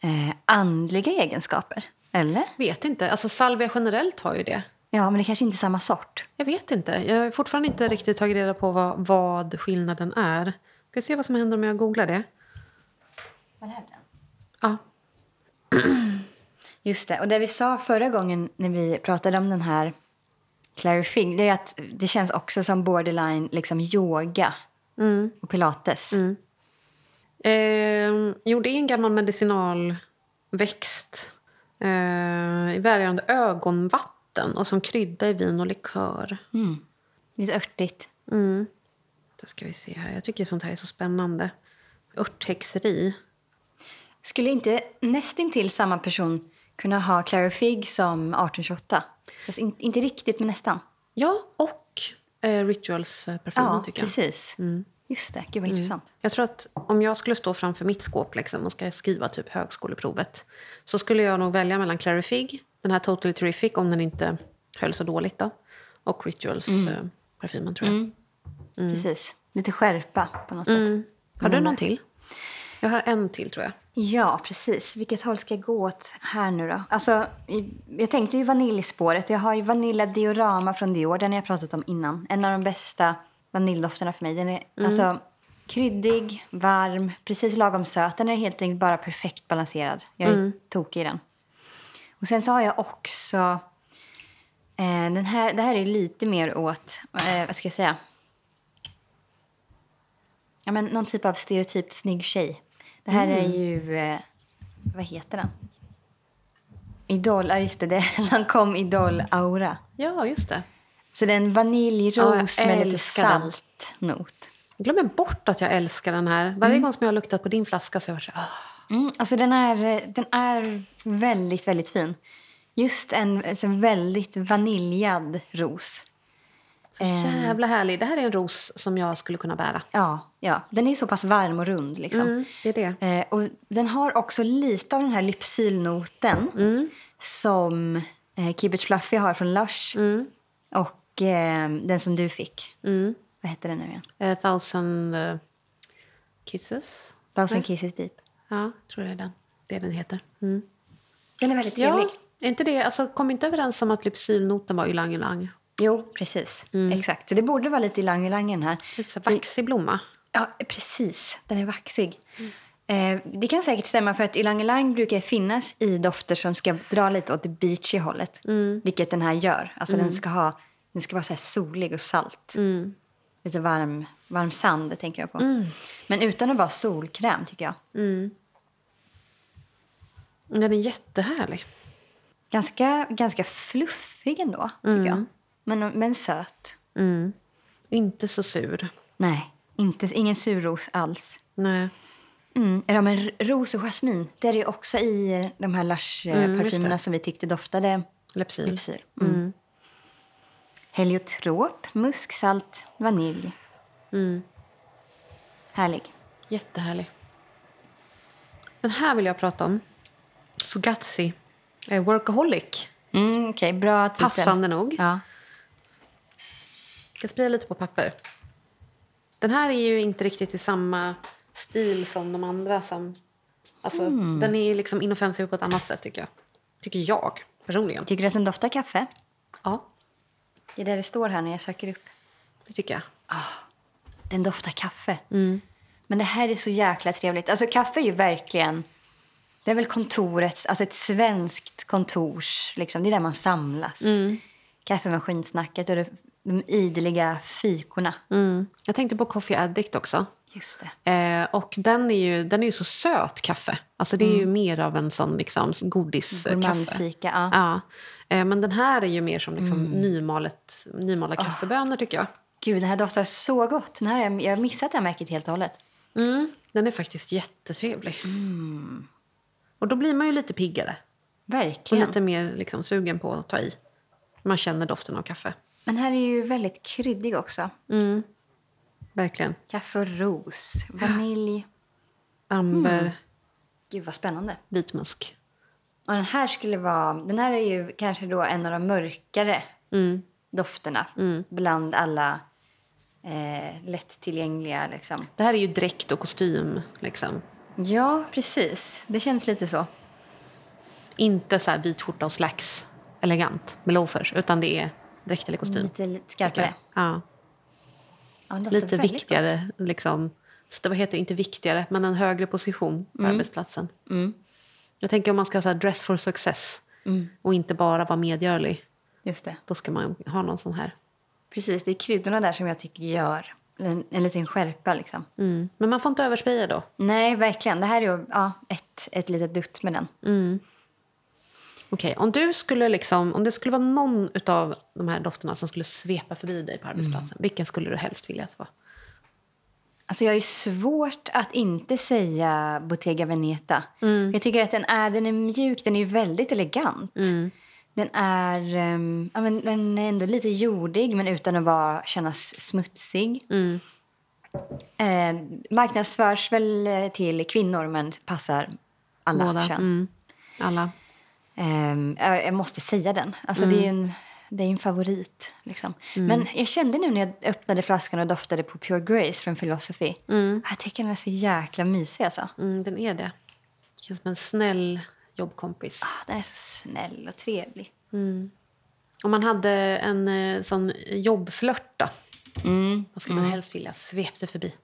eh, andliga egenskaper? Eller? Vet inte. Alltså salvia generellt har ju det. Ja, men det kanske inte är samma sort. Jag vet inte. Jag har fortfarande inte riktigt tagit reda på vad, vad skillnaden är. Ska vi se vad som händer om jag googlar det? Ja. Just det. Och det vi sa förra gången när vi pratade om den här Clary Fig, det är att det känns också som borderline liksom yoga och pilates. Eh, jo, det är en gammal medicinal växt eh, i välgörande ögonvatten och som krydda i vin och likör. Lite örtigt. Då ska vi se här. Jag tycker sånt här är så spännande. Örthäxeri. Skulle inte nästintill samma person kunna ha Clary Fig som 1828? In, inte riktigt, men nästan. Ja, och eh, Rituals-parfymen Ja, tycker jag. precis. Just det. Gud, vad intressant. Jag tror att om jag skulle stå framför mitt skåp liksom, och ska skriva typ högskoleprovet så skulle jag nog välja mellan Clary Fig, den här Totally Terrific om den inte höll så dåligt då, och Rituals eh, parfymen tror jag. Precis. Lite skärpa på något sätt. Mm. Har du någon till? Jag har en till tror jag. Ja, precis. Vilket håll ska jag gå åt här nu då? Alltså, jag tänkte ju vaniljspåret. Jag har ju Vanilla Diorama från Dior. Den har jag pratat om innan. En av de bästa vaniljdofterna för mig. Den är alltså kryddig, varm, precis lagom söt. Den är helt enkelt bara perfekt balanserad. Jag är tokig i den. Och sen så har jag också... Eh, den här, det här är lite mer åt... Eh, vad ska jag säga? Ja, men någon typ av stereotypt snygg tjej. Det här är ju... Eh, vad heter den? Idol, ja just det. det han kom Idol Aura. Ja, just det. Så det är en vaniljros Ja, med lite saltnot. Jag glömmer bort att jag älskar den här. Varje gång som jag har luktat på din flaska så har jag varit så här. Mm, alltså den är, den är väldigt, väldigt fin. Just en alltså, väldigt vaniljad ros. Så jävla härlig. Det här är en ros som jag skulle kunna bära. Ja, ja, den är så pass varm och rund. Liksom. Mm, det är det. Eh, och den har också lite av den här lypsylnoten Mm. som eh, Keep It Fluffy har från Lush. Mm. Och eh, den som du fick. Vad hette den nu igen? A thousand eh, kisses. Thousand Kisses Deep. Ja, jag tror det är den. Det den heter. Mm. Den är väldigt trevlig. Ja, är inte det, alltså, kom inte överens om att lypsylnoten var ylang ylang? Jo, precis. Mm. Exakt. Det borde vara lite ylang ylang i den här. Lite vaxig blomma. Ja, precis. Den är vaxig. Eh, det kan säkert stämma för att ylang ylang brukar finnas i dofter som ska dra lite åt det beachy hållet. Vilket den här gör. Alltså den ska ha den ska vara så solig och salt. Lite varm, varm sand tänker jag på. Men utan att vara solkräm tycker jag. Den är jättehärlig. Ganska, ganska fluffig ändå tycker jag. Men, men söt. Inte så sur. Nej, inte, ingen surros alls. Nej. Mm. Ja, men ros och jasmin, det är det ju också i de här Mm, Lush-parfymerna det. som vi tyckte doftade Lepsyl. lypsyl. Mm. Heliotrop, musksalt, vanilj. Mm. Härlig. Jättehärlig. Den här vill jag prata om. Fugazi. Eh, Workaholic. Mm, Okej, bra titel. Passande nog. Ja. Jag ska sprida lite på papper. Den här är ju inte riktigt i samma stil som de andra. Som, alltså, Den är liksom inoffensiv på ett annat sätt, tycker jag. Tycker jag, personligen. Tycker du att den doftar kaffe? Ja, Det är där det står här när jag söker upp. det tycker jag. Den doftar kaffe. Mm. Men det här är så jäkla trevligt. Alltså kaffe är ju verkligen... Det är väl kontoret, alltså ett svenskt kontors... Liksom, det är där man samlas. Mm. Kaffemaskinsnacket och det, de ideliga fikorna. Mm. Jag tänkte på Coffee Addict också. Just det. Eh, och den är, ju, den är ju så söt, kaffe. Alltså det är ju mer av en sån liksom, godiskaffe. Ja. Ja. Eh, men den här är ju mer som liksom nymalet, nymalda kaffebönor, tycker jag. Gud, den här doftar så gott. Den här, jag har missat det här märket helt och hållet. Mm. Den är faktiskt jättetrevlig. Och då blir man ju lite piggare. Och Verkligen. lite mer liksom, sugen på att ta i. Man känner doften av kaffe. Men här är ju väldigt kryddig också. Verkligen. Kaffe och ros, vanilj. Amber, Gud, vad spännande. vitmusk. Och den här skulle vara... Den här är ju kanske då en av de mörkare dofterna bland alla eh, lättillgängliga. Liksom. Det här är ju dräkt och kostym. Liksom. Ja, precis. Det känns lite så. Inte så här vit skjorta och slacks elegant med loafers, utan det är dräkt eller kostym. Lite, lite skarpare. Ja. Ja, Lite viktigare, liksom. Så det heter inte viktigare, men en högre position på arbetsplatsen. Jag tänker om man ska säga dress for success och inte bara vara medgörlig. Just det. Då ska man ha någon sån här. Precis, det är kryddorna där som jag tycker gör en, en liten skärpa. Liksom. Mm. Men man får inte överspraya då. Nej, verkligen. Det här är ju ja, ett, ett litet dutt med den. Okej, om du skulle liksom, om det skulle vara någon av de här dofterna som skulle svepa förbi dig på arbetsplatsen, vilken skulle du helst vilja att det var? Alltså jag är svårt att inte säga Bottega Veneta. Jag tycker att den är, den är mjuk, den är väldigt elegant. Den är, ehm, ja, men den är ändå lite jordig men utan att vara, kännas smutsig. Eh, marknadsförs väl eh, till kvinnor men passar alla Båda. kön. Mm. Alla. Ehm, jag måste säga den. Alltså det är ju en, det är en favorit. Liksom. Men jag kände nu när jag öppnade flaskan och doftade på Pure Grace från Philosophy. Jag tycker den är så jäkla mysig alltså. Mm, den är det. Känns som en snäll jobbkompis. Ah, den är så snäll och trevlig. Om man hade en eh, sån jobbflört då? Vad skulle man helst vilja svepte förbi?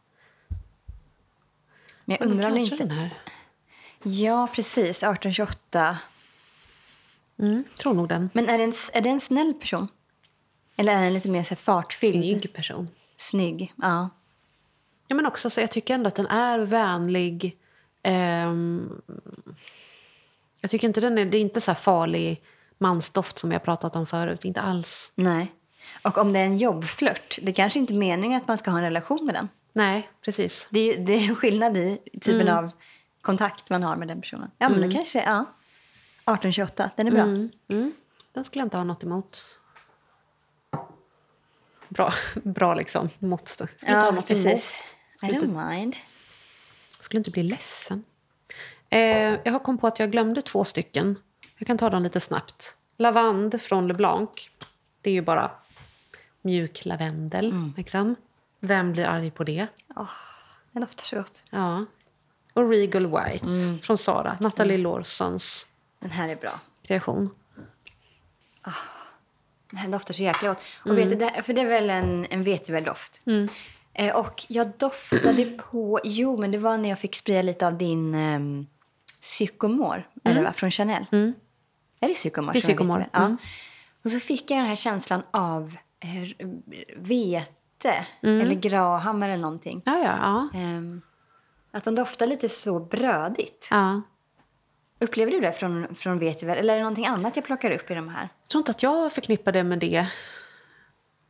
Men jag undrar om inte... den här. Ja, precis. 1828. Mm, tror nog den. Men är det en, är det en snäll person? Eller är den lite mer så här fartfylld? Snygg person. Snygg, ja. Ja, men också så jag tycker ändå att den är vänlig. Ehm, jag tycker inte den är, det är inte så farlig mansdoft som har pratat om förut. Inte alls. Nej. Och om det är en jobbflört, det kanske inte är meningen att man ska ha en relation med den. Nej, precis. Det är, det är en skillnad i typen av kontakt man har med den personen. Ja, men då kanske, ja. 1828, den är bra. Mm. Den skulle jag inte ha något emot. Bra, bra liksom, mått. Skulle inte ha något emot. I Skulle inte, don't mind. skulle inte bli ledsen. Eh, jag har kommit på att jag glömde två stycken. Jag kan ta dem lite snabbt. Lavand från LeBlanc. Det är ju bara mjuk lavendel. Liksom. Vem blir arg på det? Den doftar så gott. Ja. Och Regal White från Sara. Nathalie Lawsons Den här är bra. kreation. Den här doftar så jäkla gott. Och vet du, för det är väl en, en vetevärddoft. Eh, och jag doftade på... Jo, men det var när jag fick spraya lite av din um, psykomor. Eller va? Från Chanel. Är det psykomor? Det är vetevärt? Ja. Och så fick jag den här känslan av eh, vete. Eller graham eller någonting. Ja, ja, ja. Ehm, att de doftar lite så brödigt. ja. Upplever du det från, från vetiver? Eller är det någonting annat jag plockar upp i de här? Jag tror inte att jag förknippar det med det.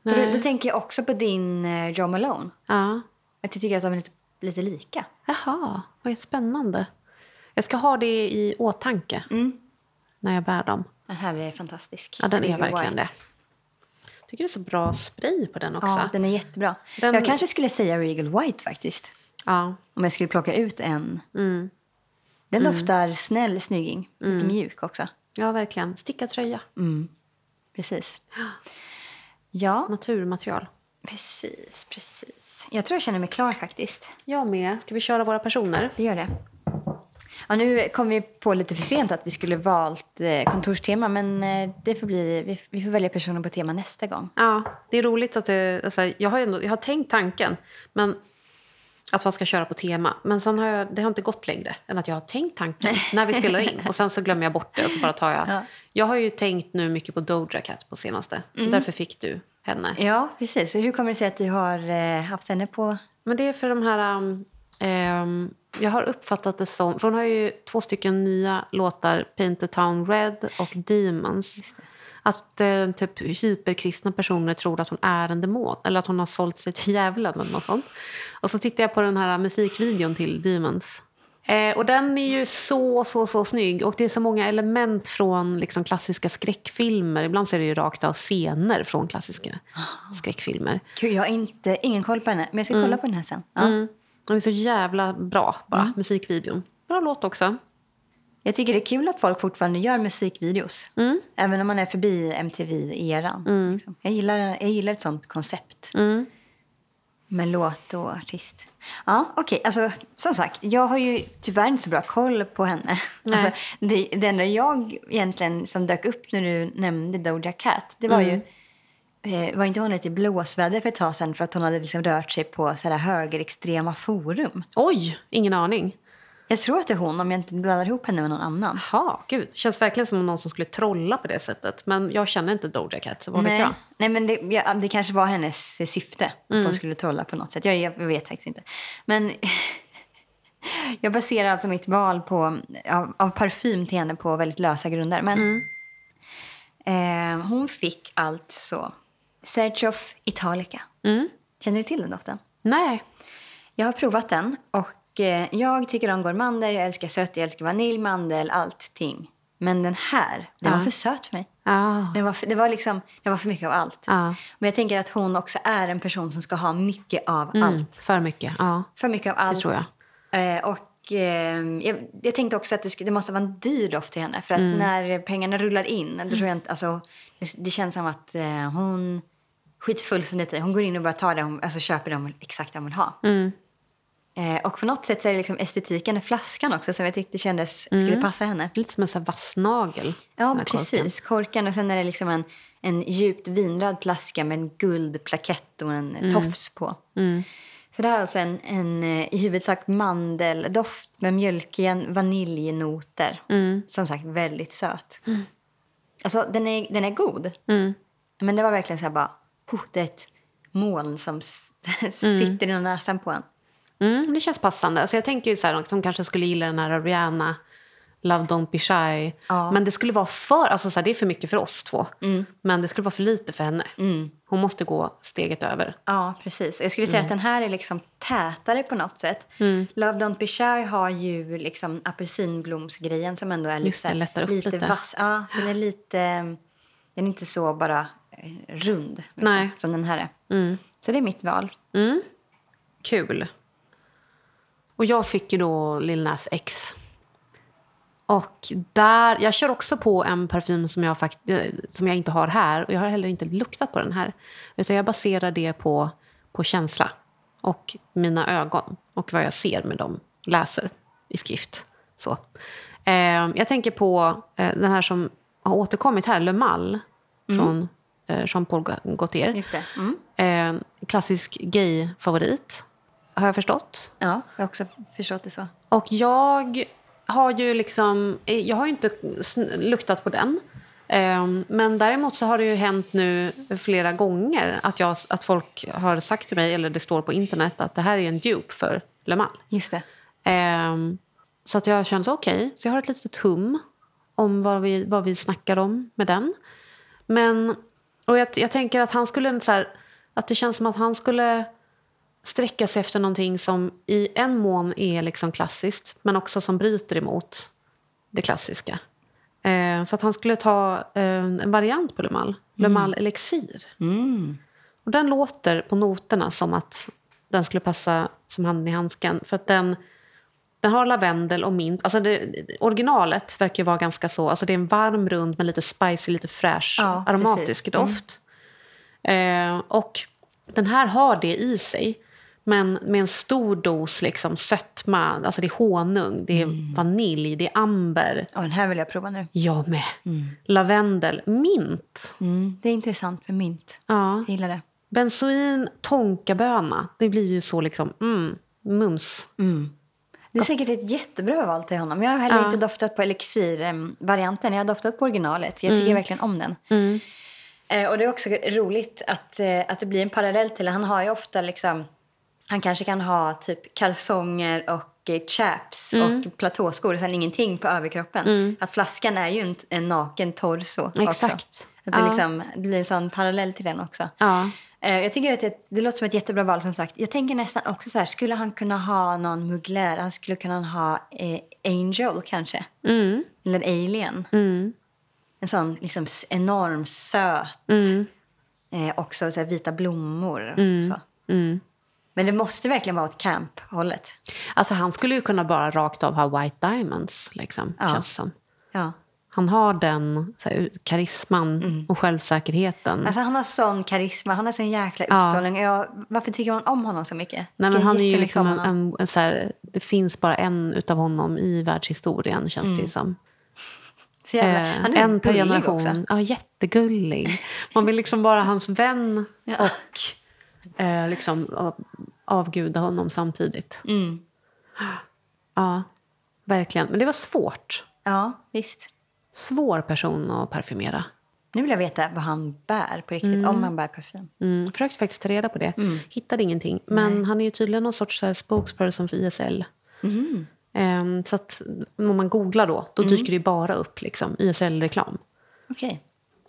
För Nej. då, då tänker jag också på din uh, Joe Malone. Ja. Att jag tycker att de är lite, lite lika. Jaha, vad spännande. Jag ska ha det i åtanke när jag bär dem. Den här är fantastisk. Ja, den är verkligen White. det. Jag tycker det är så bra spray på den också. Ja, den är jättebra. Den- Jag kanske skulle säga Regal White faktiskt. Ja. Om jag skulle plocka ut en. Mm. Den doftar snäll snygging. Lite mjuk också. ja, verkligen. Stickad tröja. Precis. Ja, Naturmaterial. precis, precis. Jag tror jag känner mig klar faktiskt. Jag med. Ska vi köra våra personer? Det gör det. Ja, nu kom vi på lite för sent att vi skulle valt eh, kontorstema men eh, det får bli, vi, vi får välja personer på tema nästa gång. Ja, det är roligt att det, alltså, jag, har ändå, jag har tänkt tanken men att man ska köra på tema. Men sen har jag, det har inte gått längre än att jag har tänkt tanken när vi spelar in. Och sen så glömmer jag bort det och så bara tar jag. Ja. Jag har ju tänkt nu mycket på Doja Cat på senaste. Därför fick du henne. Ja, precis. Så hur kommer det sig att du har eh, haft henne på... Men det är för de här... Um, ehm, jag har uppfattat det som... För hon har ju två stycken nya låtar, Paint the Town Red och Demons. Att eh, typ hyperkristna personer tror att hon är en demon. Eller att hon har sålt sig till djävulen eller något sånt. Och så tittar jag på den här musikvideon till Demons. Eh, och den är ju så, så, så snygg. Och det är så många element från liksom, klassiska skräckfilmer. Ibland så är det ju rakt av scener från klassiska skräckfilmer. Gud, jag har inte, ingen koll på henne, men jag ska kolla på den här sen. Ja. Mm. Den är så jävla bra, bara, musikvideon. Bra låt också. Jag tycker det är kul att folk fortfarande gör musikvideos. Mm. Även om man är förbi MTV-eran. Liksom. Jag, gillar, jag gillar ett sånt koncept. Mm. Med låt och artist. Ja, okej. Alltså, som sagt, jag har ju tyvärr inte så bra koll på henne. Nej. Alltså, det, det enda jag egentligen som dök upp när du nämnde Doja Cat, det var ju... Eh, var inte hon lite i blåsväder för ett tag sedan för att hon hade liksom rört sig på så här högerextrema forum? Oj, ingen aning. Jag tror att det är hon, om jag inte blandar ihop henne med någon annan. Jaha, gud. Känns verkligen som någon som skulle trolla på det sättet. Men jag känner inte Doja Cat, så vad vet Nej, jag? Nej men det, ja, det kanske var hennes syfte. Att Mm. de skulle trolla på något sätt. Jag, jag vet faktiskt inte. Men jag baserar alltså mitt val på, av, av parfym till henne på väldigt lösa grunder. Men Mm. eh, hon fick alltså Sergio Italica. Mm. Känner du till den doften? Nej. Jag har provat den och jag tycker om gourmander, jag älskar sött, jag älskar vanilj, mandel, allting. Men den här, den Ja. var för söt för mig. Ah. Det var, för, det, var liksom, det var för mycket av allt. Ja. Men jag tänker att hon också är en person som ska ha mycket av Mm. allt. För mycket, ja. För mycket av allt. tror jag. Eh, och eh, jag, jag tänkte också att det, skulle, det måste vara en dyr doft till henne. För att Mm. när pengarna rullar in, då tror jag inte, alltså, det, det känns som att eh, hon skiter fullständigt i. Hon går in och bara tar det, hon, alltså köper det hon exakt det hon vill ha. Mm. Eh, och på något sätt så är det liksom estetiken i flaskan också som jag tyckte kändes Mm. skulle passa henne. Lite som en sån vass nagel. Ja, här korken. precis. Korken. Och sen är det liksom en, en djupt vinröd flaska med en guldplakett och en tofs på. Mm. Så det här är alltså en, en eh, i huvudsak mandeldoft med mjölkiga vaniljnoter. Mm. Som sagt, väldigt söt. Alltså, den är, den är god. Mm. Men det var verkligen så här bara... Oh, det är ett moln som sitter i näsan på en. Mm, det känns passande. Alltså jag tänker ju så här, att hon kanske skulle gilla den här Rihanna, Love Don't Be Shy. Ja. Men det skulle vara för, alltså så här, det är för mycket för oss två. Men det skulle vara för lite för henne. Hon måste gå steget över. Ja, precis. Jag skulle säga Mm. att den här är liksom tätare på något sätt. Love Don't Be Shy har ju liksom apelsinblomsgrejen som ändå är lite, Just det, så lättar upp lite. vass. Ja, den är lite... Den är inte så bara eh, rund liksom, som den här är. Mm. Så det är mitt val. Kul. Och jag fick ju då Lil Nas X. Och där, jag kör också på en parfym som jag, fakt, eh, som jag inte har här. Och jag har heller inte luktat på den här. Utan jag baserar det på, på känsla. Och mina ögon. Och vad jag ser med dem. Läser i skrift. Så. Eh, jag tänker på eh, den här som har återkommit här. Le Mal. Från eh, Jean-Paul Gaultier. Just det. Mm. Eh, klassisk gay-favorit, har jag förstått. Ja, jag har också förstått det så. Och jag har ju liksom... Jag har ju inte luktat på den. Eh, men däremot så har det ju hänt nu flera gånger att, jag, att folk har sagt till mig, eller det står på internet, att det här är en dupe för Le Mal. Just det. Eh, så att jag kände okej, så jag har ett litet hum om vad vi, vad vi snackar om med den. Men, och jag, jag tänker att han skulle så här, att det känns som att han skulle sträcka sig efter någonting som i en mån är liksom klassiskt men också som bryter emot det klassiska. Eh, så att han skulle ta eh, en variant på Le Mal, Le Mal Elixir. Mm. Och den låter på noterna som att den skulle passa som handen i handsken. För att den, den har lavendel och mint. Alltså det, originalet verkar vara ganska så. Alltså det är en varm rund med lite spicy, lite fräsch, Ja, aromatisk precis. Mm. doft. Eh, och den här har det i sig. Men med en stor dos liksom sötma. Alltså det är honung, det är Mm. vanilj, det är amber. Ja, den här vill jag prova nu. Jag med. Lavendel, mint. Mm. Det är intressant med mint. Ja. Jag gillar det. Benzoin, tonkaböna. Det blir ju så liksom, mm, mums. Det är säkert ett jättebra val till honom. Jag har heller Ja. inte doftat på elixir-varianten. Jag har doftat på originalet. Jag tycker verkligen om den. Eh, och det är också roligt att, eh, att det blir en parallell till Han har ju ofta liksom... Han kanske kan ha typ kalsonger och eh, chaps och platåskor och sen ingenting på överkroppen. Att flaskan är ju en, en naken torso också. Exakt. Att det, Ja. liksom, det blir en sån parallell till den också. Ja. Eh, Jag tycker att det, det låter som ett jättebra val som sagt. Jag tänker nästan också så här, skulle han kunna ha någon mugglare? Han skulle kunna ha eh, Angel kanske. Mm. Eller Alien. Mm. En sån liksom enorm söt. Mm. Eh, också så här, vita blommor. Så. Mm. Men det måste verkligen vara åt camp-hållet. Alltså han skulle ju kunna bara rakt av ha white diamonds, liksom, Ja. känns som. Ja. Han har den så här, karisman och självsäkerheten. Alltså han har sån karisma, han har sån jäkla Ja. utstrålning. Jag, varför tycker man om honom så mycket? Nej, men han är ju liksom om en, en, en så här, det finns bara en utav honom i världshistorien, känns det ju som. Så jävla, Eh, han är en per generation. också. Ja, jättegullig. Man vill liksom vara hans vän Ja. och eh, liksom av- avguda honom samtidigt. Mm. Ja, verkligen. Men det var svårt. Ja, visst. Svår person att parfymera. Nu vill jag veta vad han bär på riktigt, om han bär parfym. Mm, försökte faktiskt ta reda på det. Hittade ingenting. Men han är ju tydligen någon sorts här, spokesperson för ISL. Mhm. Ehm, så att om man googlar då, då dyker det ju bara upp liksom, ISL-reklam. Okej.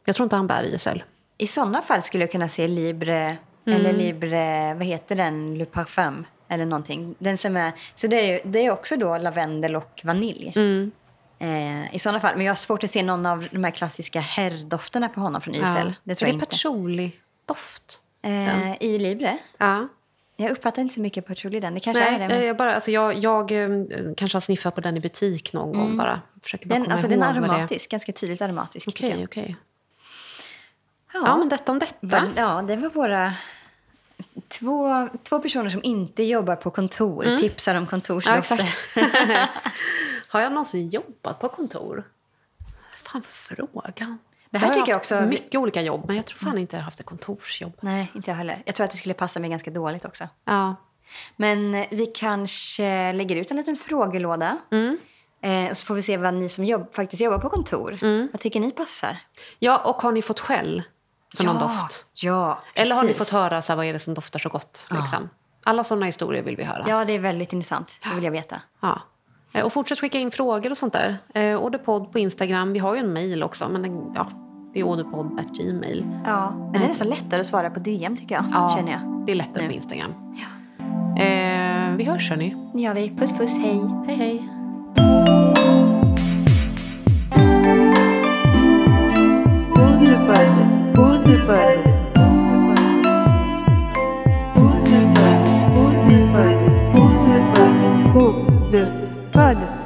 Jag tror inte han bär ISL. I sådana fall skulle jag kunna se Libre, Mm. eller Libre, vad heter den, Le Parfum, eller någonting. Den som är, så det är, det är också då lavendel och vanilj. Mm. Eh, I sådana fall. Men jag har svårt att se någon av de här klassiska herrdofterna på honom från ISL. Ja. Det tror är jag inte. patchouli-doft. Eh, I Libre? Ja. Jag uppfattar inte så mycket patchouli i den. Det kanske Nej, är det. eh, Men jag, bara, alltså jag, jag eh, kanske har sniffat på den i butik någon gång bara. Försöker bara den, komma alltså, den är det aromatisk. Ganska tydligt aromatisk. Okej, jag. okej. Ja, Ja, men detta om detta. Ja, det var våra två, två personer som inte jobbar på kontor. Tipsar om Ja, kontorsdofter. exakt. har jag någonsin jobbat på kontor? Fan, frågan. Det här har tycker jag också- mycket olika jobb, men jag tror fan inte jag har haft ett kontorsjobb. Nej, inte jag heller. Jag tror att det skulle passa mig ganska dåligt också. Ja. Men eh, vi kanske lägger ut en liten frågelåda. Mm. Eh, och så får vi se vad ni som jobb, faktiskt jobbar på kontor, Mm. vad tycker ni passar? ja, och har ni fått skäll för någon doft? Ja, Eller har ni precis. fått höra så här, vad är det som doftar så gott? Liksom? Alla sådana historier vill vi höra. Ja, det är väldigt intressant. Det vill jag veta. Ja. Eh, Och fortsätt skicka in frågor och sånt där. Eh, Odepodd på Instagram. Vi har ju en mail också, men den, ja, det är odepodd.gmail. Ja, men det är nästan lättare att svara på DM tycker jag. Ja, Känner jag. Det är lättare Nu. på Instagram. Eh, vi hörs hörni. Det gör vi. Puss puss, hej. Hej hej. Woodbud, Good.